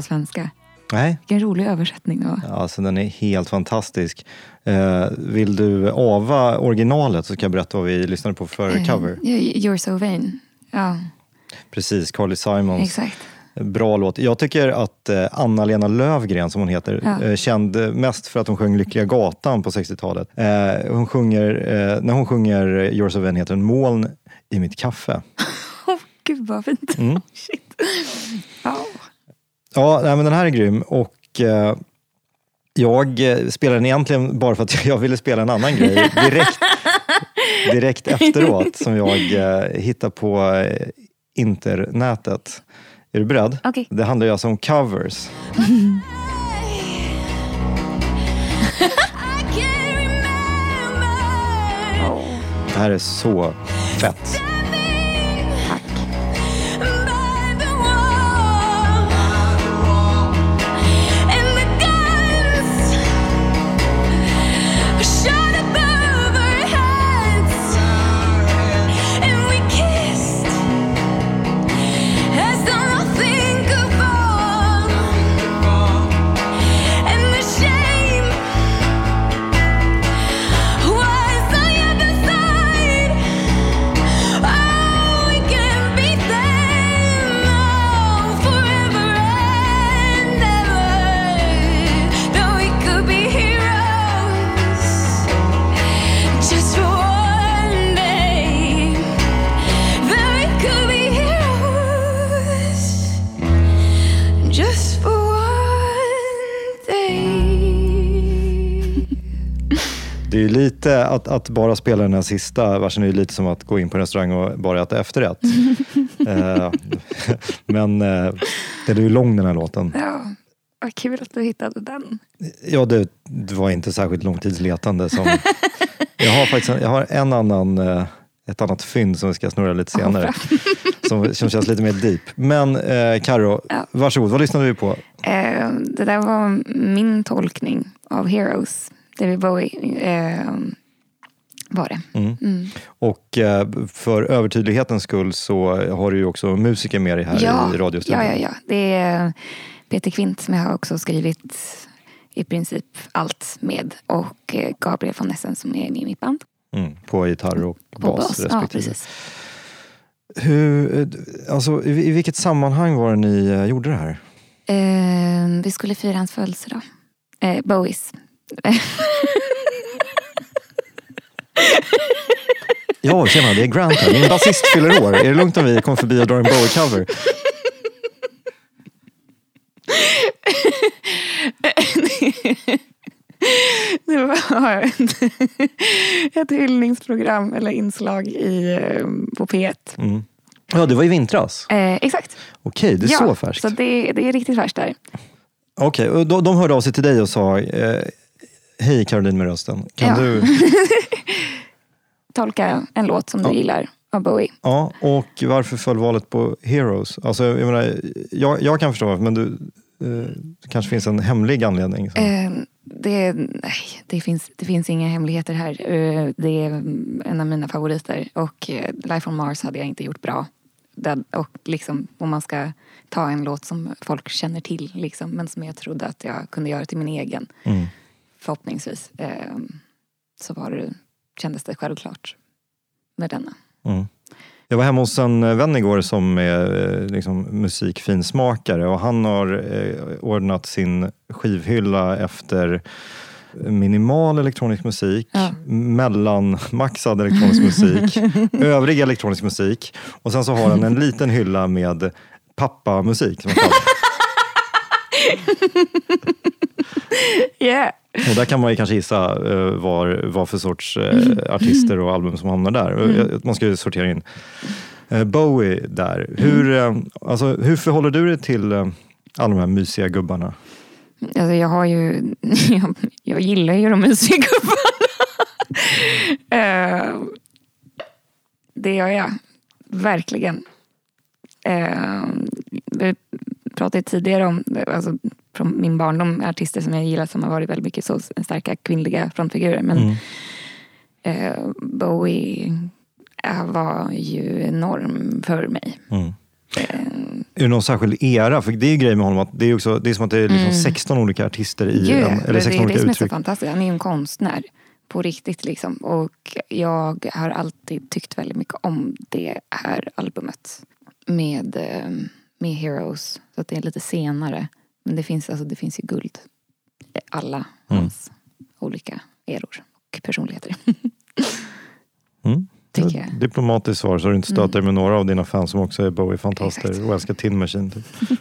svenska. Nej, Vilken rolig översättning. Och, alltså den är helt fantastisk. Eh, vill du ava originalet så ska jag berätta vad vi lyssnade på för Eh, cover. You're so vain. Ja, Precis, Carly Simons. exakt. Bra låt. Jag tycker att eh, Anna-Lena Lövgren, som hon heter, Ja. eh, känd mest för att hon sjöng Lyckliga gatan på 60-talet. Eh, hon sjunger, när hon sjunger Yours of N heter den Moln i mitt kaffe. Gud vad fint. Mm. Shit. Ja. Ja, nej, men den här är grym och eh, jag eh, spelade den egentligen bara för att jag ville spela en annan grej direkt, direkt efteråt som jag eh, hittade på eh, internetet. Är du beredd? Okej. Det handlar ju alltså om covers. Det här är så fett. Det är lite, att, att bara spela den här sista versen är ju lite som att gå in på en restaurang och bara äta efterrätt. eh, men eh, den är ju lång den här låten. Ja, vad kul att du hittade den. Ja, det, det var inte särskilt långtidsletande. Som, jag har faktiskt en, jag har en annan, eh, ett annat fynd som vi ska snurra lite senare. som, som känns lite mer deep. Men eh, Karo, Ja. varsågod. Vad lyssnade vi på? Eh, det där var min tolkning av Heroes. David Bowie eh, var det. Mm. Och eh, för övertydlighetens skull så har du ju också musiker med dig här i radiostudion. ja, ja, ja. Det är Peter Kvint som jag har också skrivit i princip allt med. Och eh, Gabriel von Essen som är med i mitt band. Mm, på gitarr och På bas, bas. Ja, respektive. precis. Hur, eh, alltså, i, I vilket sammanhang var det ni eh, gjorde det här? Eh, vi skulle fira hans födelsedag. Eh, Bowies. Ja, tjena, det är Grant här. Min basist fyller år. Är det lugnt om vi kommer förbi och drar en Bowie-cover? Det var ett, hyllningsprogram eller inslag i, eh, på P1. Mm. Ja, det var i vintras. Eh, exakt. Okej, det är ja, så färskt. Så det, det är riktigt färskt där. Okej, och de, de hörde av sig till dig och sa eh, Hej Caroline med rösten. Kan Ja. du... Tolka en låt som du Ja. gillar av Bowie. Ja, och varför föll valet på Heroes? Alltså, jag, menar, jag, jag kan förstå varför, men du, eh, det kanske finns en hemlig anledning. Eh, det, nej, det, finns, det finns inga hemligheter här. Eh, det är en av mina favoriter. Och eh, Life on Mars hade jag inte gjort bra. Och liksom, om man ska ta en låt som folk känner till, liksom, men som jag trodde att jag kunde göra till min egen, Mm. Förhoppningsvis, eh, så var det, kändes det självklart med denna. Mm. Jag var hemma hos en vän igår som är eh, liksom, musikfinsmakare och han har eh, ordnat sin skivhylla efter minimal elektronisk musik, Ja. mellanmaxad elektronisk musik, övrig elektronisk musik och sen så har han en liten hylla med pappamusik. Som. Yeah. Och där kan man ju kanske gissa eh, var, vad för sorts eh, artister och album som hamnar där. Jag- Man ska ju sortera in. Eh, Bowie där. Hur, eh, alltså, hur förhåller du dig till alla de här mysiga gubbarna? Alltså jag har ju, jag, jag gillar ju de mysiga gubbarna. Eh, det gör jag, verkligen. Eh, vi pratade tidigare om, alltså, från min barndom, artister som jag gillar som har varit väldigt mycket så starka kvinnliga frontfigurer. Men Mm. eh, Bowie eh, var ju enorm för mig. Mm. Eh, Är det någon särskild era? För det är ju grejen med honom, att det är, också, det är som att det är liksom 16 olika artister i Ju, en, det eller är 16 det olika som är så fantastiskt. Han är ju en konstnär på riktigt liksom. Och jag har alltid tyckt väldigt mycket om det här albumet. Med, eh, med Heroes. Så att det är lite senare. Men det finns, alltså, det finns ju guld. Alla Mm. hans olika eror och personligheter. Mm. Diplomatiskt svar så du inte stöter Mm. med några av dina fans som också är Bowie-fantaster och älskar Tin Machine. Typ.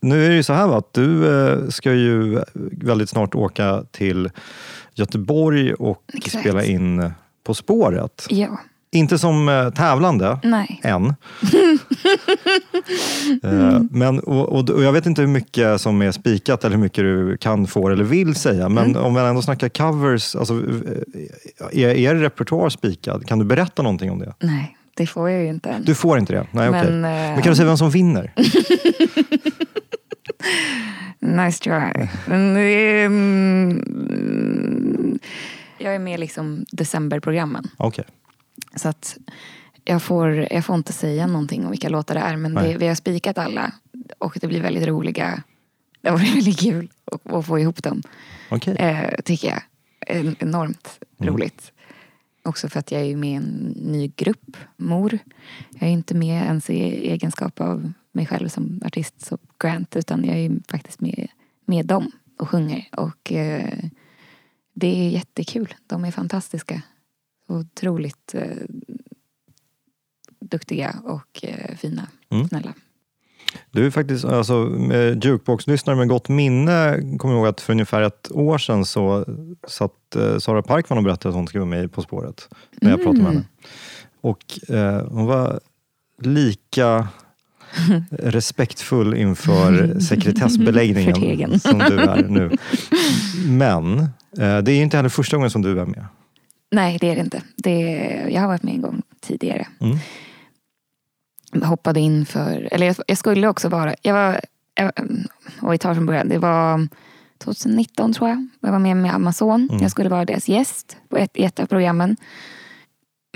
nu är det ju så här att du eh, ska ju väldigt snart åka till Göteborg och Exakt. spela in På spåret. Ja, Inte som eh, tävlande nej. än. Eh, men, och, och, jag vet inte hur mycket som är spikat eller hur mycket du kan, får eller vill säga. Men Mm. om man ändå snackar covers, alltså, eh, är er repertoar spikad? Kan du berätta någonting om det? Nej, det får jag ju inte än. Du får inte det? Nej, okej. Men, Men, kan du säga vem som vinner? Nice try. Men, mm, jag är med i liksom decemberprogrammen. Okej. Så att jag får, jag får inte säga någonting om vilka låtar det är. Men det, vi har spikat alla. Och det blir väldigt roliga. Det var väldigt kul att, att få ihop dem. Okej. Eh, tycker jag. En, enormt Mm. roligt. Också för att jag är med i en ny grupp, Mor. Jag är inte med ens i egenskap av mig själv som artist, som Grant, utan jag är faktiskt med, med dem och sjunger. Och eh, det är jättekul. De är fantastiska. Otroligt eh, duktiga och eh, fina. Mm. Snälla. Du är faktiskt, alltså, med Jukebox-lyssnare med gott minne, kommer jag ihåg att för ungefär ett år sedan så satt eh, Sara Parkman och berättade att hon skulle vara med På spåret. När jag pratade med Mm. henne. Och eh, hon var lika respektfull inför sekretessbeläggningen som du är nu. Men eh, det är inte heller första gången som du är med. Nej, det är det inte. Det, jag har varit med en gång tidigare. Mm. Hoppade in för, eller jag, jag skulle också vara, jag var, jag, och vi tar från början, det var 2019 tror jag. Jag var med med Amazon. Mm. Jag skulle vara deras gäst på ett, ett av programmen.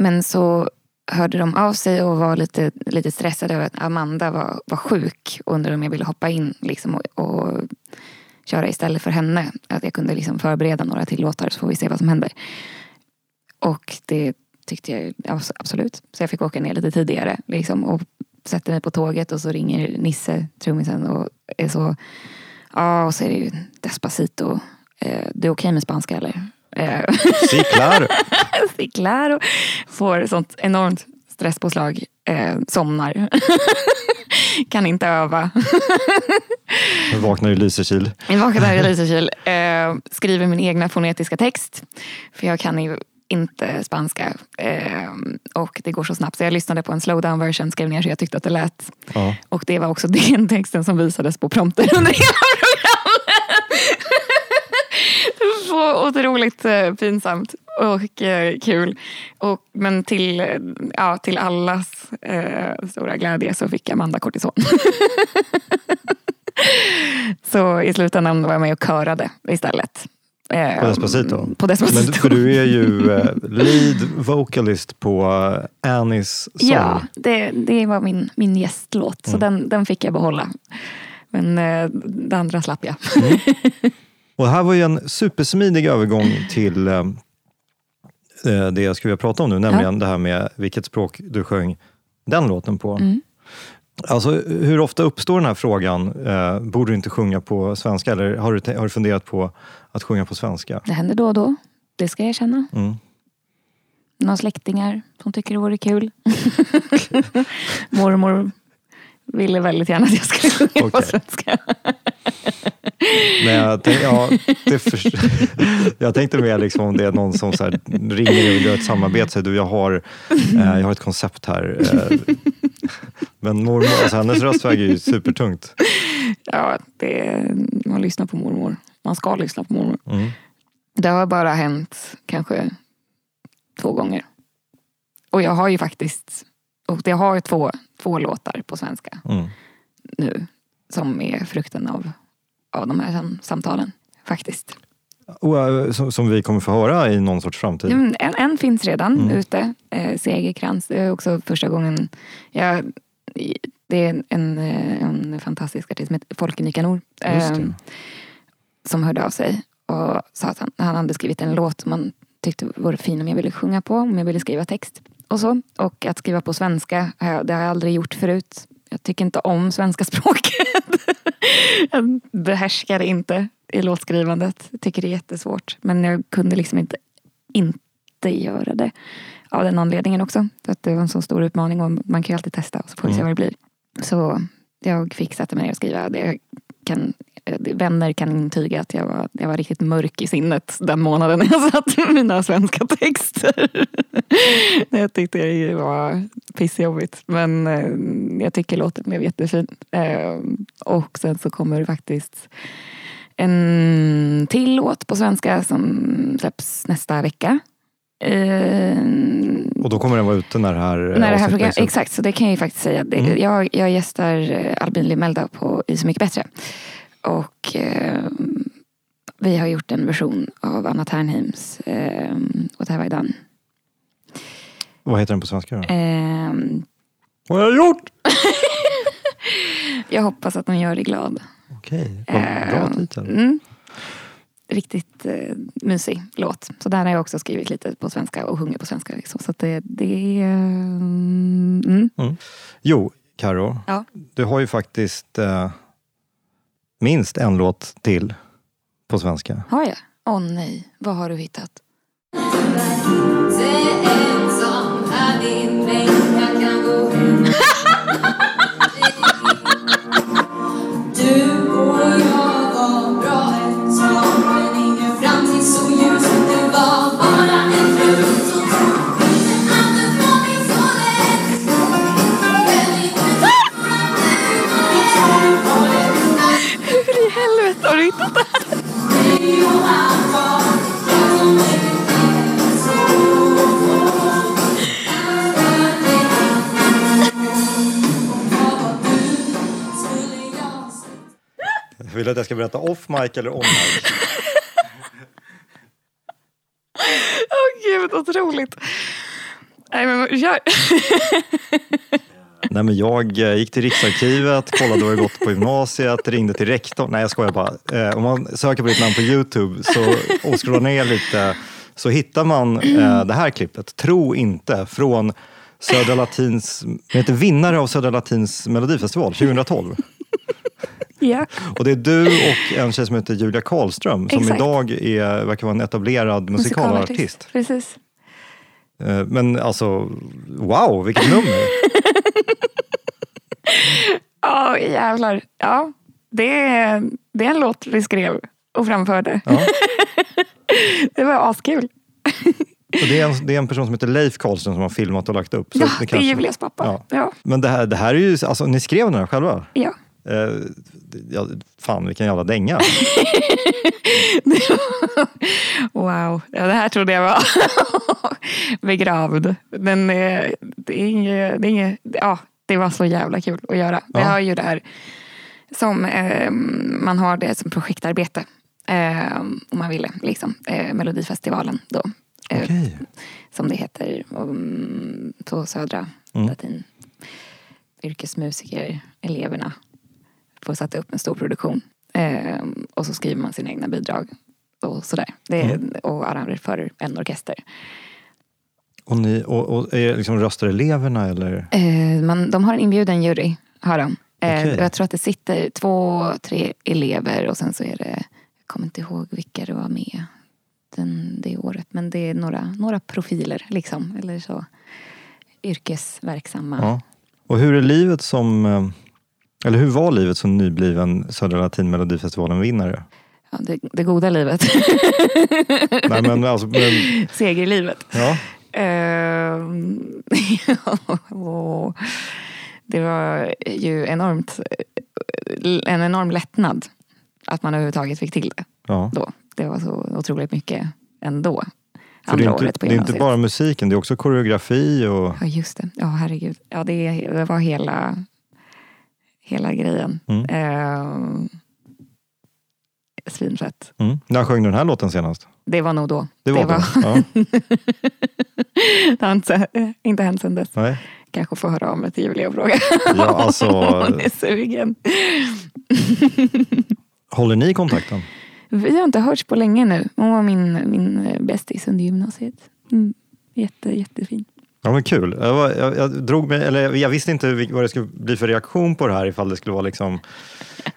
Men så hörde de av sig och var lite, lite stressade över att Amanda var, var sjuk och undrade om jag ville hoppa in liksom, och, och köra istället för henne. Att jag kunde liksom förbereda några till låtar så får vi se vad som händer. Och det tyckte jag absolut. Så jag fick åka ner lite tidigare liksom, och sätter mig på tåget och så ringer Nisse, trummisen, och är så... Ja, och så är det ju Despacito. Eh, det är okej med spanska eller? Eh, Sí, claro. sí, claro. Får sånt enormt stresspåslag. Eh, somnar. kan inte öva. Nu vaknar i Lysekil. Jag vaknar i Lysekil. Eh, skriver min egna fonetiska text. För jag kan ju inte spanska. Eh, och det går så snabbt. Så jag lyssnade på en slowdown version, skrev ner så jag tyckte att det lät. Ja. Och det var också den texten som visades på prompter under hela programmet. så otroligt eh, pinsamt och eh, kul. Och, men till, ja, till allas eh, stora glädje så fick Amanda kortison. så i slutändan var jag med och körade istället. Eh, På Despacito? På Despacito. Men, för du är ju eh, lead vocalist på eh, Annies sång. Ja, det, det var min, min gästlåt. Så den, den fick jag behålla. Men eh, det andra slapp jag. Och det här var ju en supersmidig övergång till eh, eh, det jag skulle vilja prata om nu, nämligen det här med vilket språk du sjöng den låten på. Mm. Alltså, hur ofta uppstår den här frågan, eh, borde du inte sjunga på svenska? Eller har du, har du funderat på att sjunga på svenska? Det händer då och då. Det ska jag erkänna. Mm. Några släktingar som tycker det vore kul. Mormor ville väldigt gärna att jag skulle sjunga på Okej. svenska. Men jag, tänk, ja, först, jag tänkte mer liksom om det är någon som så ringer och göra ett samarbete. Du, jag har, eh, jag har ett koncept här. Eh, men mormor, alltså hennes röst väger ju supertungt. Ja, det, man lyssnar på mormor. Man ska lyssna på mormor. Mm. Det har bara hänt kanske två gånger. Och jag har ju faktiskt, och jag har ju två, två låtar på svenska Mm. nu. Som är frukten av, av de här sam- samtalen. Faktiskt. Eh, som, som vi kommer få höra i någon sorts framtid. Mm, En, en finns redan Mm. ute, eh, Segerkrans. Det är också första gången jag det är en, eh, en fantastisk artist som heter Folke Nikanor. Ehm, som hörde av sig och sa att han, han hade skrivit en låt som man tyckte vore fin om jag ville sjunga på, om jag ville skriva text och så. Och att skriva på svenska, det har jag aldrig gjort förut. Jag tycker inte om svenska språket. jag behärskar det inte i låtskrivandet. Jag tycker det är jättesvårt. Men jag kunde liksom inte inte göra det. Av den anledningen också. Att det var en så stor utmaning och man kan ju alltid testa och så får vi se vad det blir. Så jag fick sätta mig ner och skriva. Det kan, eh, vänner kan intyga att jag var, jag var riktigt mörk i sinnet den månaden när jag satt med mina svenska texter. jag tyckte det var pissjobbigt. Men eh, jag tycker låten blev jättefin. Eh, och sen så kommer det faktiskt en till låt på svenska som släpps nästa vecka. Eh, Och då kommer den vara ute när det här när det här avsnittet program, läggs upp. exakt, så det kan jag ju faktiskt säga. Mm. jag, jag gästar eh, Albin Limelda på I Så Mycket Bättre. Och eh, vi har gjort en version av Anna Ternheims eh, What Have I Done. Vad heter den på svenska då? Eh, Vad har jag gjort? jag hoppas att de gör dig glad. Okej, vad bra Eh, titel. Mm. Riktigt eh, mysig låt. Så där har jag också skrivit lite på svenska och sjungit på svenska. Liksom. Så att det, det är... Mm. Jo, Karo, Ja. du har ju faktiskt eh, minst en låt till på svenska. Har jag? Åh nej, vad har du hittat? Hur Vill du att jag ska berätta off mic eller on mic? Åh gud, otroligt. Nej men gör... Nej, men jag eh, gick till Riksarkivet, kollade vad jag gått på gymnasiet, ringde till rektorn. Nej, jag skojar bara. Eh, om man söker på ditt namn på Youtube så, och scrollar ner lite så hittar man eh, det här klippet. Tro inte, från Södra Latins, heter vinnare av Södra Latins melodifestival 2012. Ja. Och det är du och en tjej som heter Julia Karlström som Exakt. idag är, verkar vara en etablerad musikalartist. Precis. Eh, Men alltså, wow, vilket nummer! Ja, jävlar. Ja, det är, det är en låt vi skrev och framförde. Ja. Det var askul. Och det, är en, det är en person som heter Leif Karlström som har filmat och lagt upp. Så Ja, det är kanske- Julias pappa. Ja. Ja. Men det här, det här är ju, alltså ni skrev den här själva? ja. Eh, ja, fan vilken jävla dänga. Wow, ja, det här trodde jag var begravd. Men eh, det är inget, det är inget, ja, det var så jävla kul att göra. Ja. har ju det här som, eh, man har det som projektarbete. Eh, om man ville, liksom. Eh, Melodifestivalen då. Eh, Okej. Som det heter um, på Södra Mm. Latin. Yrkesmusiker, eleverna får sätta upp en stor produktion. Eh, och så skriver man sina egna bidrag och sådär. Det är, Mm. Och arrangerar för en orkester. Och, ni, och, och är liksom röstar eleverna eller? Eh, man, de har en inbjuden jury, har de. Eh, och Jag tror att det sitter två, tre elever och sen så är det, jag kommer inte ihåg vilka det var med den, det året. Men det är några, några profiler liksom. Eller så yrkesverksamma. Ja. Och hur är livet som, eh, eller hur var livet som nybliven Södra Latin Melodifestivalen-vinnare? Ja, det, det goda livet. Nej men alltså, men, Segerlivet. ja. Och det var ju enormt, en enorm lättnad att man överhuvudtaget fick till det ja. då. Det var så otroligt mycket ändå. För det är, inte, året på det är inte bara musiken, det är också koreografi och... Ja, just det. Ja, herregud. Ja, det, det var hela, hela grejen. Mm. Ehm, svinfett. Mm. När sjöng du den här låten senast? Det var nog då. Det var, då? Ja. det har inte, inte hänt sedan dess. Nej. kanske får höra av mig till Julia och fråga Ja, alltså, om hon är sugen. håller ni kontakten? Vi har inte hörts på länge nu. Hon var min, min eh, bästis under gymnasiet. Mm. Jätte, jättefin. Ja men kul. Jag, var, jag, jag, drog mig, eller jag visste inte vad det skulle bli för reaktion på det här ifall det skulle vara liksom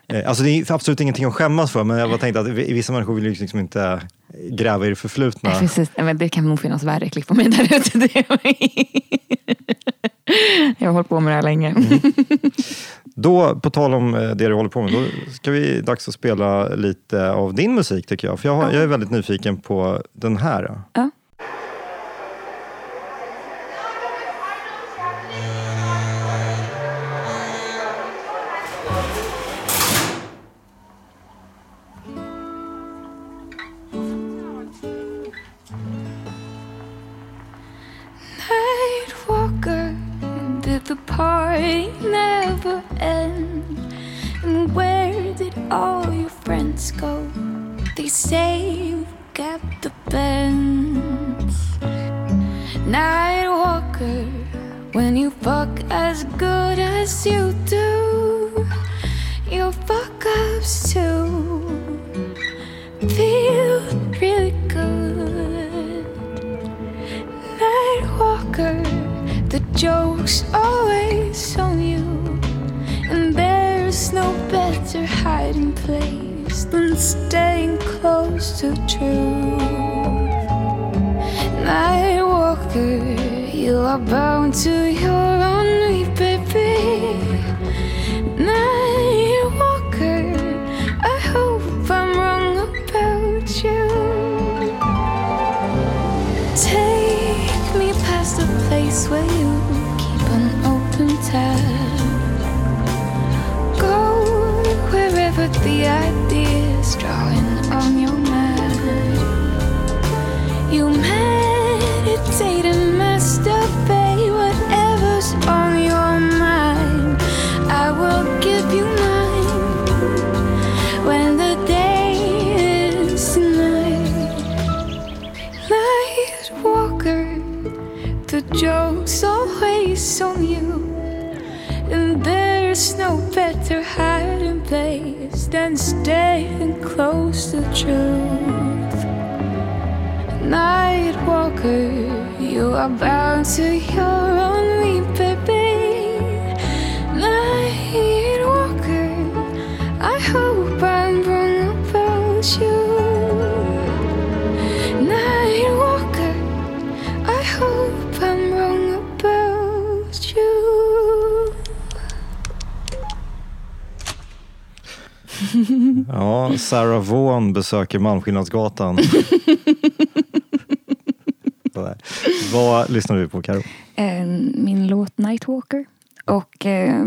eh, Alltså det är absolut ingenting att skämmas för men jag bara tänkte att vi- vissa människor vill ju liksom inte gräva i det förflutna. Nej, precis. Men det kan nog finnas värre klipp på mig där ute. Jag har hållit på med det här länge. Då, på tal om eh, det du håller på med, då ska vi dags att spela lite av din musik tycker jag. För jag, har, jag är väldigt nyfiken på den här. Ja. Friends go? They say you got the bends. Night walker, when you fuck as good as you do, your fuck ups too feel really good. Night walker, the joke's always on you. And there's no better hiding place than staying close to truth. Night walker, you are bound to your ennui, baby. Night walker, I hope I'm wrong about you. Take me past the place where you keep an open tab. Wherever the ideas drawing on your mind. You meditate and masturbate whatever's on your mind. I will give you mine when the day is night. Night walker, the joke's always on you. And there's no better hiding place than staying close to truth. Night walker, you are bound to your ennui, Sarah Vaughan besöker Malmskillnadsgatan. Vad lyssnar du på Karo? Eh, Min låt Nightwalker. Och eh,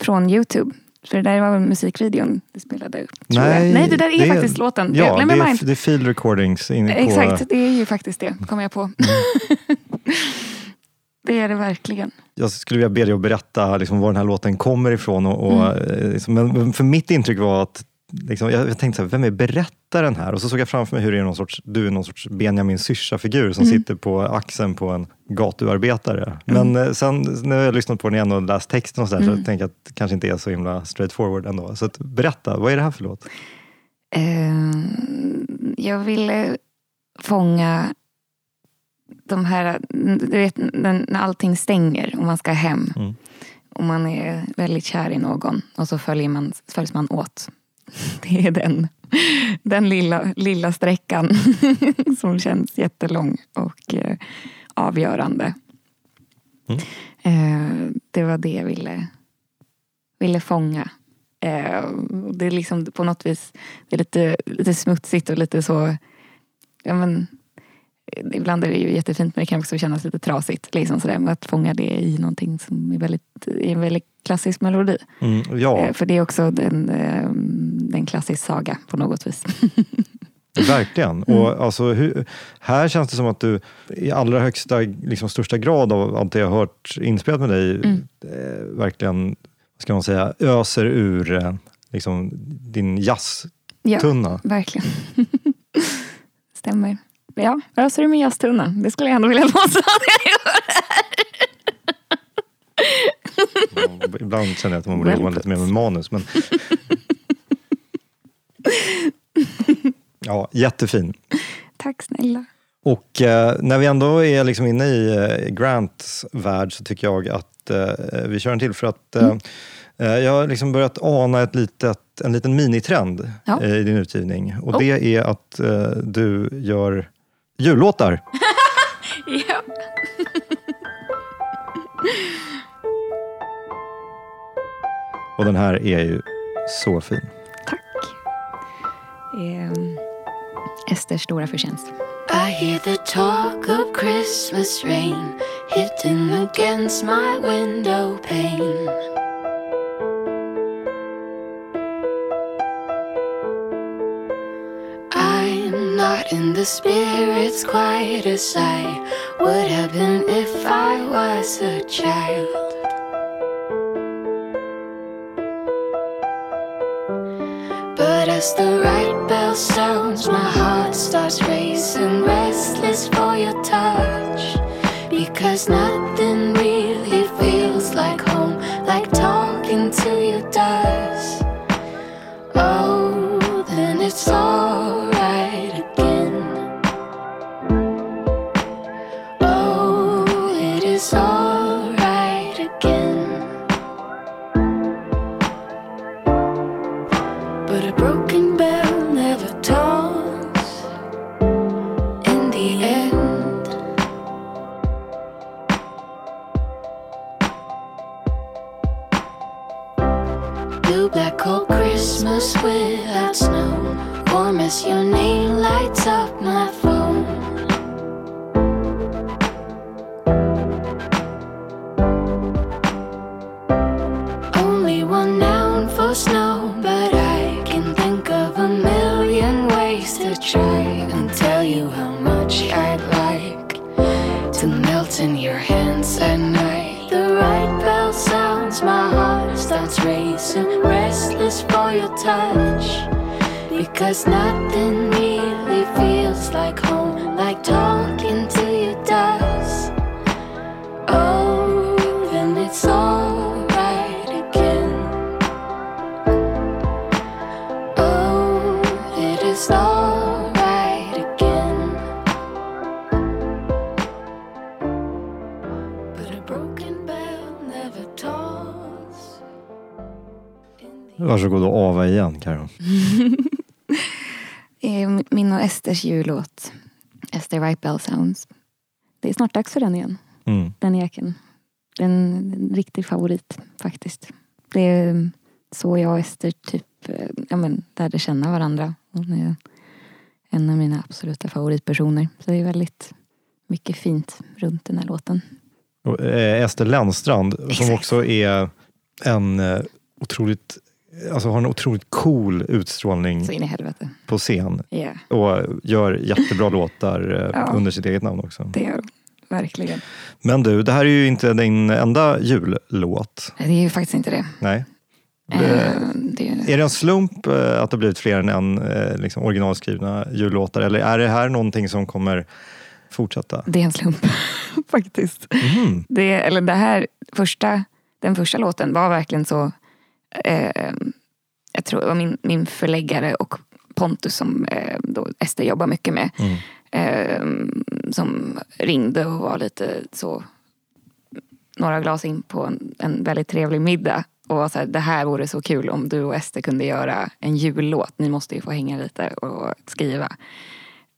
från Youtube. För det där var väl musikvideon du spelade jag. Nej, det där är, faktiskt låten. Ja, det är, det är field recordings inne på... Exakt, det är ju faktiskt det, kom jag på. Mm. det är det verkligen. Jag skulle vilja be dig att berätta liksom, var den här låten kommer ifrån. Och, och, Mm. eh, liksom, men för mitt intryck var att liksom, jag, tänkte, så här, vem är berättaren här? Och så såg jag framför mig hur det är någon sorts, du är någon sorts Benjamin Syrsa-figur som Mm. sitter på axeln på en gatuarbetare. Men eh, sen när jag lyssnat på den igen och läst texten och så, där, Mm. så tänker jag att det kanske inte är så himla straightforward ändå. Så att, berätta, vad är det här för låt? Eh, jag ville fånga de här, du vet när när allting stänger och man ska hem. Mm. Och man är väldigt kär i någon och så följer man, följs man åt. Det är den, den lilla, lilla sträckan som känns jättelång och eh, avgörande. Mm. Eh, det var det jag ville, ville fånga. Eh, det är liksom på något vis det är lite, lite smutsigt och lite så... Ja, men, ibland är det ju jättefint men det kan också kännas lite trasigt. Liksom sådär, med att fånga det i någonting som är väldigt, i en väldigt klassisk melodi. Mm, ja, Eh, för det är också en, eh, en klassisk saga på något vis. Verkligen. Mm. Och alltså, hur, här känns det som att du i allra högsta, liksom största grad av allt det jag har hört inspelat med dig, Mm. eh, verkligen, ska man säga, öser ur eh, liksom, din jazztunna. Ja, verkligen. Stämmer. Ja, öser du min jazztunna? Det skulle jag ändå vilja låta att jag gör. Ibland känner jag att man borde jobba lite mer med manus. Men... Ja, jättefin. Tack snälla. Och eh, när vi ändå är liksom inne i eh, Grants värld så tycker jag att eh, vi kör en till för att eh, eh, jag har liksom börjat ana ett litet, en liten minitrend Ja. eh, i din utgivning. Och Oh. det är att du gör jullåtar. Ja. Och den här är ju så fin. Tack. Eh, Esters stora förtjänst. I hear the talk of Christmas rain hitting against my window pane. Not in the spirits quite as I would have been if I was a child. But as the right bell sounds, my heart starts racing, restless for your touch. Because nothing really in your hands at night. The right bell sounds, my heart starts racing, restless for your touch. Because nothing really feels like home, like talking Varsågod och ava igen, Karo. Eh, Min och Esters jullåt. Ester Right Bell Sounds. Det är snart dags för den igen. Mm. Den jäkeln. En, en riktig favorit faktiskt. Det är så jag och Ester typ eh, ja, men, lärde känna varandra. Hon är en av mina absoluta favoritpersoner. Så det är väldigt mycket fint runt den här låten. Och, eh, Ester Lennstrand som Exakt. också är en eh, otroligt Alltså har en otroligt cool utstrålning på scen Ja, och gör jättebra låtar eh, Ja. under sitt eget namn också. det gör hon. Verkligen. Men du, det här är ju inte din enda jullåt. Det är ju faktiskt inte det. Nej. Eh, Det, det är, är det en slump eh, att det blivit fler än en liksom originalskrivna jullåtar eller är det här någonting som kommer fortsätta? det är en slump faktiskt. Mhm. Det, eller det här första, den första låten var verkligen så... Eh, jag tror det var min, min förläggare och Pontus som eh, då Ester jobbar mycket med. Mm. Eh, som ringde och var lite så några glas in på en, en väldigt trevlig middag. Och var så här, det här vore så kul om du och Ester kunde göra en jullåt. Ni måste ju få hänga lite och skriva.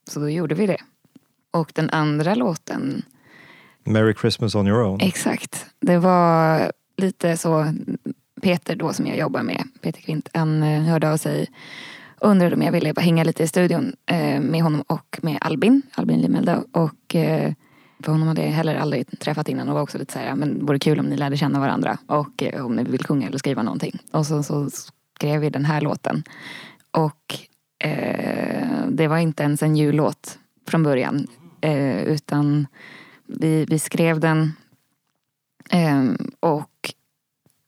Så då gjorde vi det. Och den andra låten Merry Christmas on your own. Exakt. Det var lite så, Peter då som jag jobbar med, Peter Kvint, han eh, hörde av sig och undrade om jag ville bara hänga lite i studion eh, med honom och med Albin, Albin Limelda. Och eh, för honom hade jag heller aldrig träffat innan och var också lite såhär, men det vore kul om ni lärde känna varandra och om ni vill sjunga eller skriva någonting. Och så, så skrev vi den här låten. Och eh, det var inte ens en jullåt från början. Eh, utan vi, vi skrev den eh, och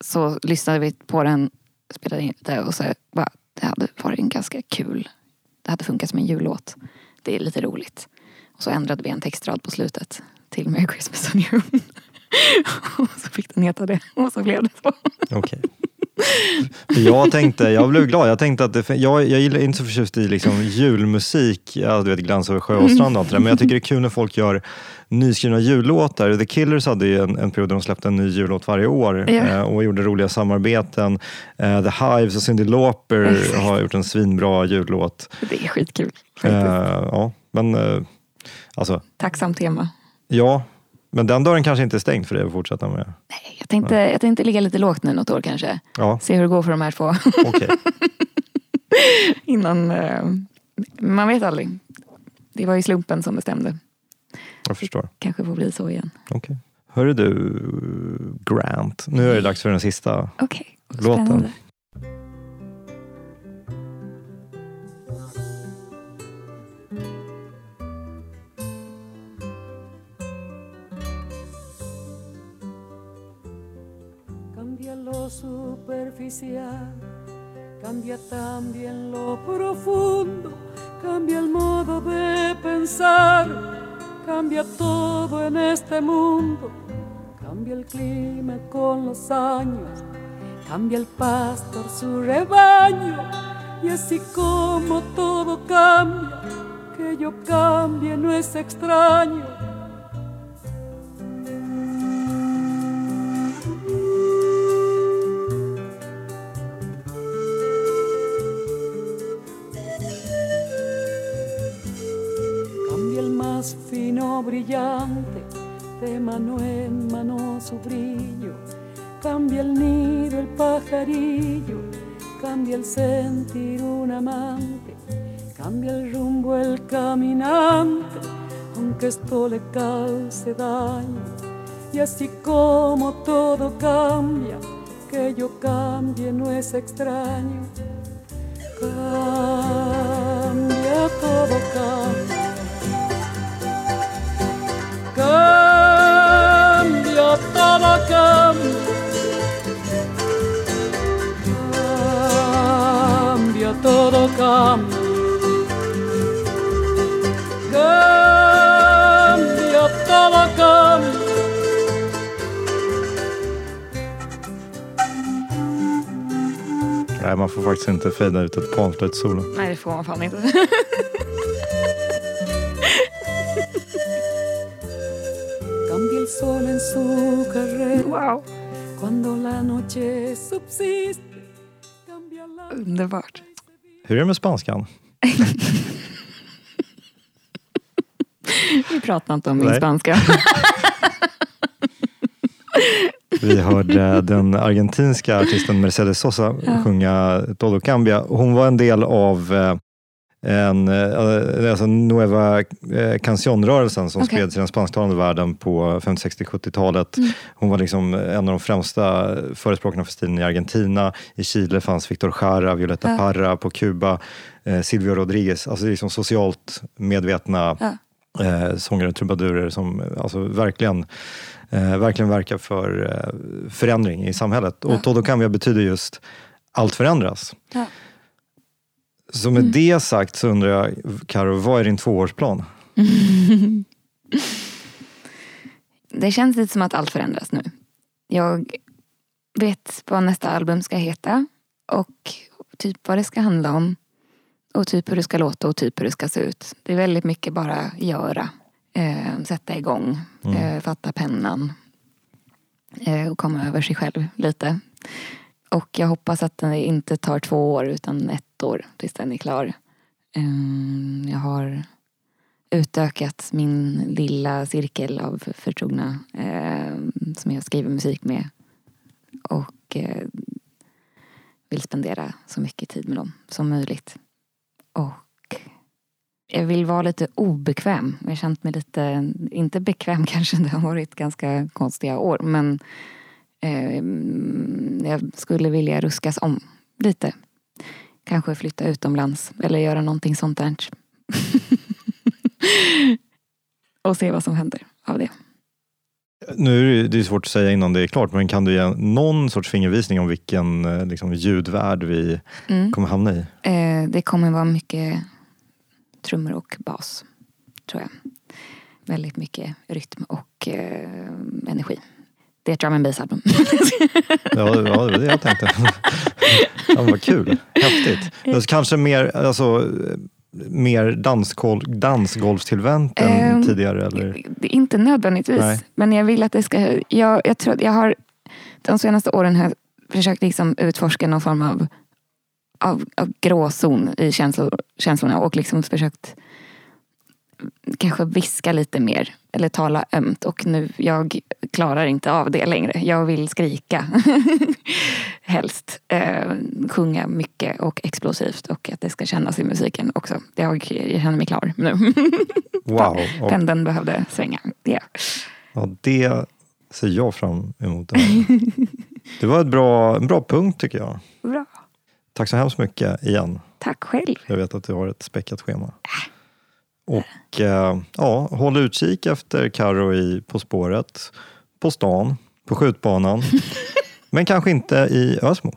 så lyssnade vi på den, spelade in det och så bara, det hade varit en ganska kul, det hade funkat som en jullåt. Det är lite roligt. Och så ändrade vi en textrad på slutet till Merry Christmas on your own. och så fick den heta det och så blev det så. Okej. Okay. Jag tänkte, jag blev glad. Jag tänkte att det, jag, jag gillar inte så förtjust i liksom julmusik, ja, du vet Glans över sjö och strand och allt det där, men jag tycker det är kul när folk gör nyskrivna jullåtar. The Killers hade ju en, en period där de släppte en ny jullåt varje år Ja. eh, och gjorde roliga samarbeten. Eh, The Hives och Cyndi Lauper Exakt. har gjort en svinbra jullåt. Det är skitkul. Eh, ja, men eh, alltså, Tacksamt tema. ja, men den dörren kanske inte är stängd för dig att fortsätta med. Nej, jag, tänkte, jag tänkte ligga lite lågt nu något år kanske. Ja, Se hur det går för de här två. okej. Innan, eh, man vet aldrig. Det var ju slumpen som bestämde. Jag förstår. Kanske får bli så igen. Okay. Hörru du, Grant. Nu är det dags för den sista. Okej, Låten. spännande. Superficial, cambia también lo profundo, cambia el modo de pensar, cambia todo en este mundo, cambia el clima con los años, cambia el pastor su rebaño, y así como todo cambia, que yo cambie no es extraño. Brillante, de mano en mano su brillo. Cambia el nido, el pajarillo, cambia el sentir un amante. Cambia el rumbo, el caminante, aunque esto le cause daño. Y así como todo cambia, que yo cambie no es extraño. Cambia, todo cambia. Todo cambia. Todo cambia. Cambia, todo cambia. Nej, man får faktiskt inte fejda ut ett panflöjtssolo. Nej, det får man fan inte. sol en su carrera Wow, cuando la noche subsiste. Cambia la underbart. Hur är det med spanskan? Vi pratar inte om min Nej. spanska. Vi hörde den argentinska artisten Mercedes Sosa sjunga Todo Cambia. Hon var en del av eh, en, eh, alltså Nueva eh, Canción-rörelsen som Okej. spreds i den spansktalande världen på 50, 60, 70-talet. Hon var liksom en av de främsta förespråkarna för stilen i Argentina. I Chile fanns Victor Jara, Violeta Ja. Parra, på Kuba, eh, Silvio Rodriguez. Alltså det är liksom socialt medvetna Ja. eh, sångare och trubadurer som alltså verkligen, eh, verkligen verkar för eh, förändring i samhället. Och Ja. Todo Cambia betyder just allt förändras. Ja. Så med det sagt så undrar jag, Karo, vad är din tvåårsplan? Det känns lite som att allt förändras nu. Jag vet vad nästa album ska heta och typ vad det ska handla om. Och typ hur det ska låta och typ hur det ska se ut. Det är väldigt mycket bara göra. Eh, sätta igång, eh, fatta pennan. Eh, och komma över sig själv lite. Och jag hoppas att det inte tar två år utan ett år tills den är klar. Ehm, jag har utökat min lilla cirkel av förtrogna ehm, som jag skriver musik med. Och eh, vill spendera så mycket tid med dem som möjligt. Och jag vill vara lite obekväm. Jag har känt mig lite, inte bekväm kanske, det har varit ganska konstiga år. Men ehm, jag skulle vilja ruskas om lite. Kanske flytta utomlands eller göra någonting sånt där. och se vad som händer av det. Nu är det, det är svårt att säga innan det är klart, men kan du ge någon sorts fingervisning om vilken eh, liksom, ljudvärld vi Mm. kommer hamna i? Eh, det kommer vara mycket trummor och bas, tror jag. Väldigt mycket rytm och eh, energi. Det är ett drum and bass-album. Ja, ja, det var det jag tänkte. Ja, vad kul. Häftigt. Det kanske mer, alltså, mer dansgolf, dansgolfstillvänt än Ehm, tidigare? Eller? Det är inte nödvändigtvis. Nej. Men jag vill att det ska... Jag, jag, tror, att jag har de senaste åren har jag försökt liksom utforska någon form av, av, av gråzon i känslor, känslorna och liksom försökt kanske viska lite mer eller tala ömt och nu jag klarar inte av det längre. Jag vill skrika helst. Eh, sjunga mycket och explosivt och att det ska kännas i musiken också. Jag, jag känner mig klar nu. Wow. Pendeln behövde svänga. Ja. ja, det ser jag fram emot. Det var ett bra, en bra punkt tycker jag. Bra. Tack så hemskt mycket igen. Tack själv. Jag vet att du har ett späckat schema. Och eh, ja, håll utkik efter Karo i På spåret, på stan, på skjutbanan. men kanske inte i Ösmo.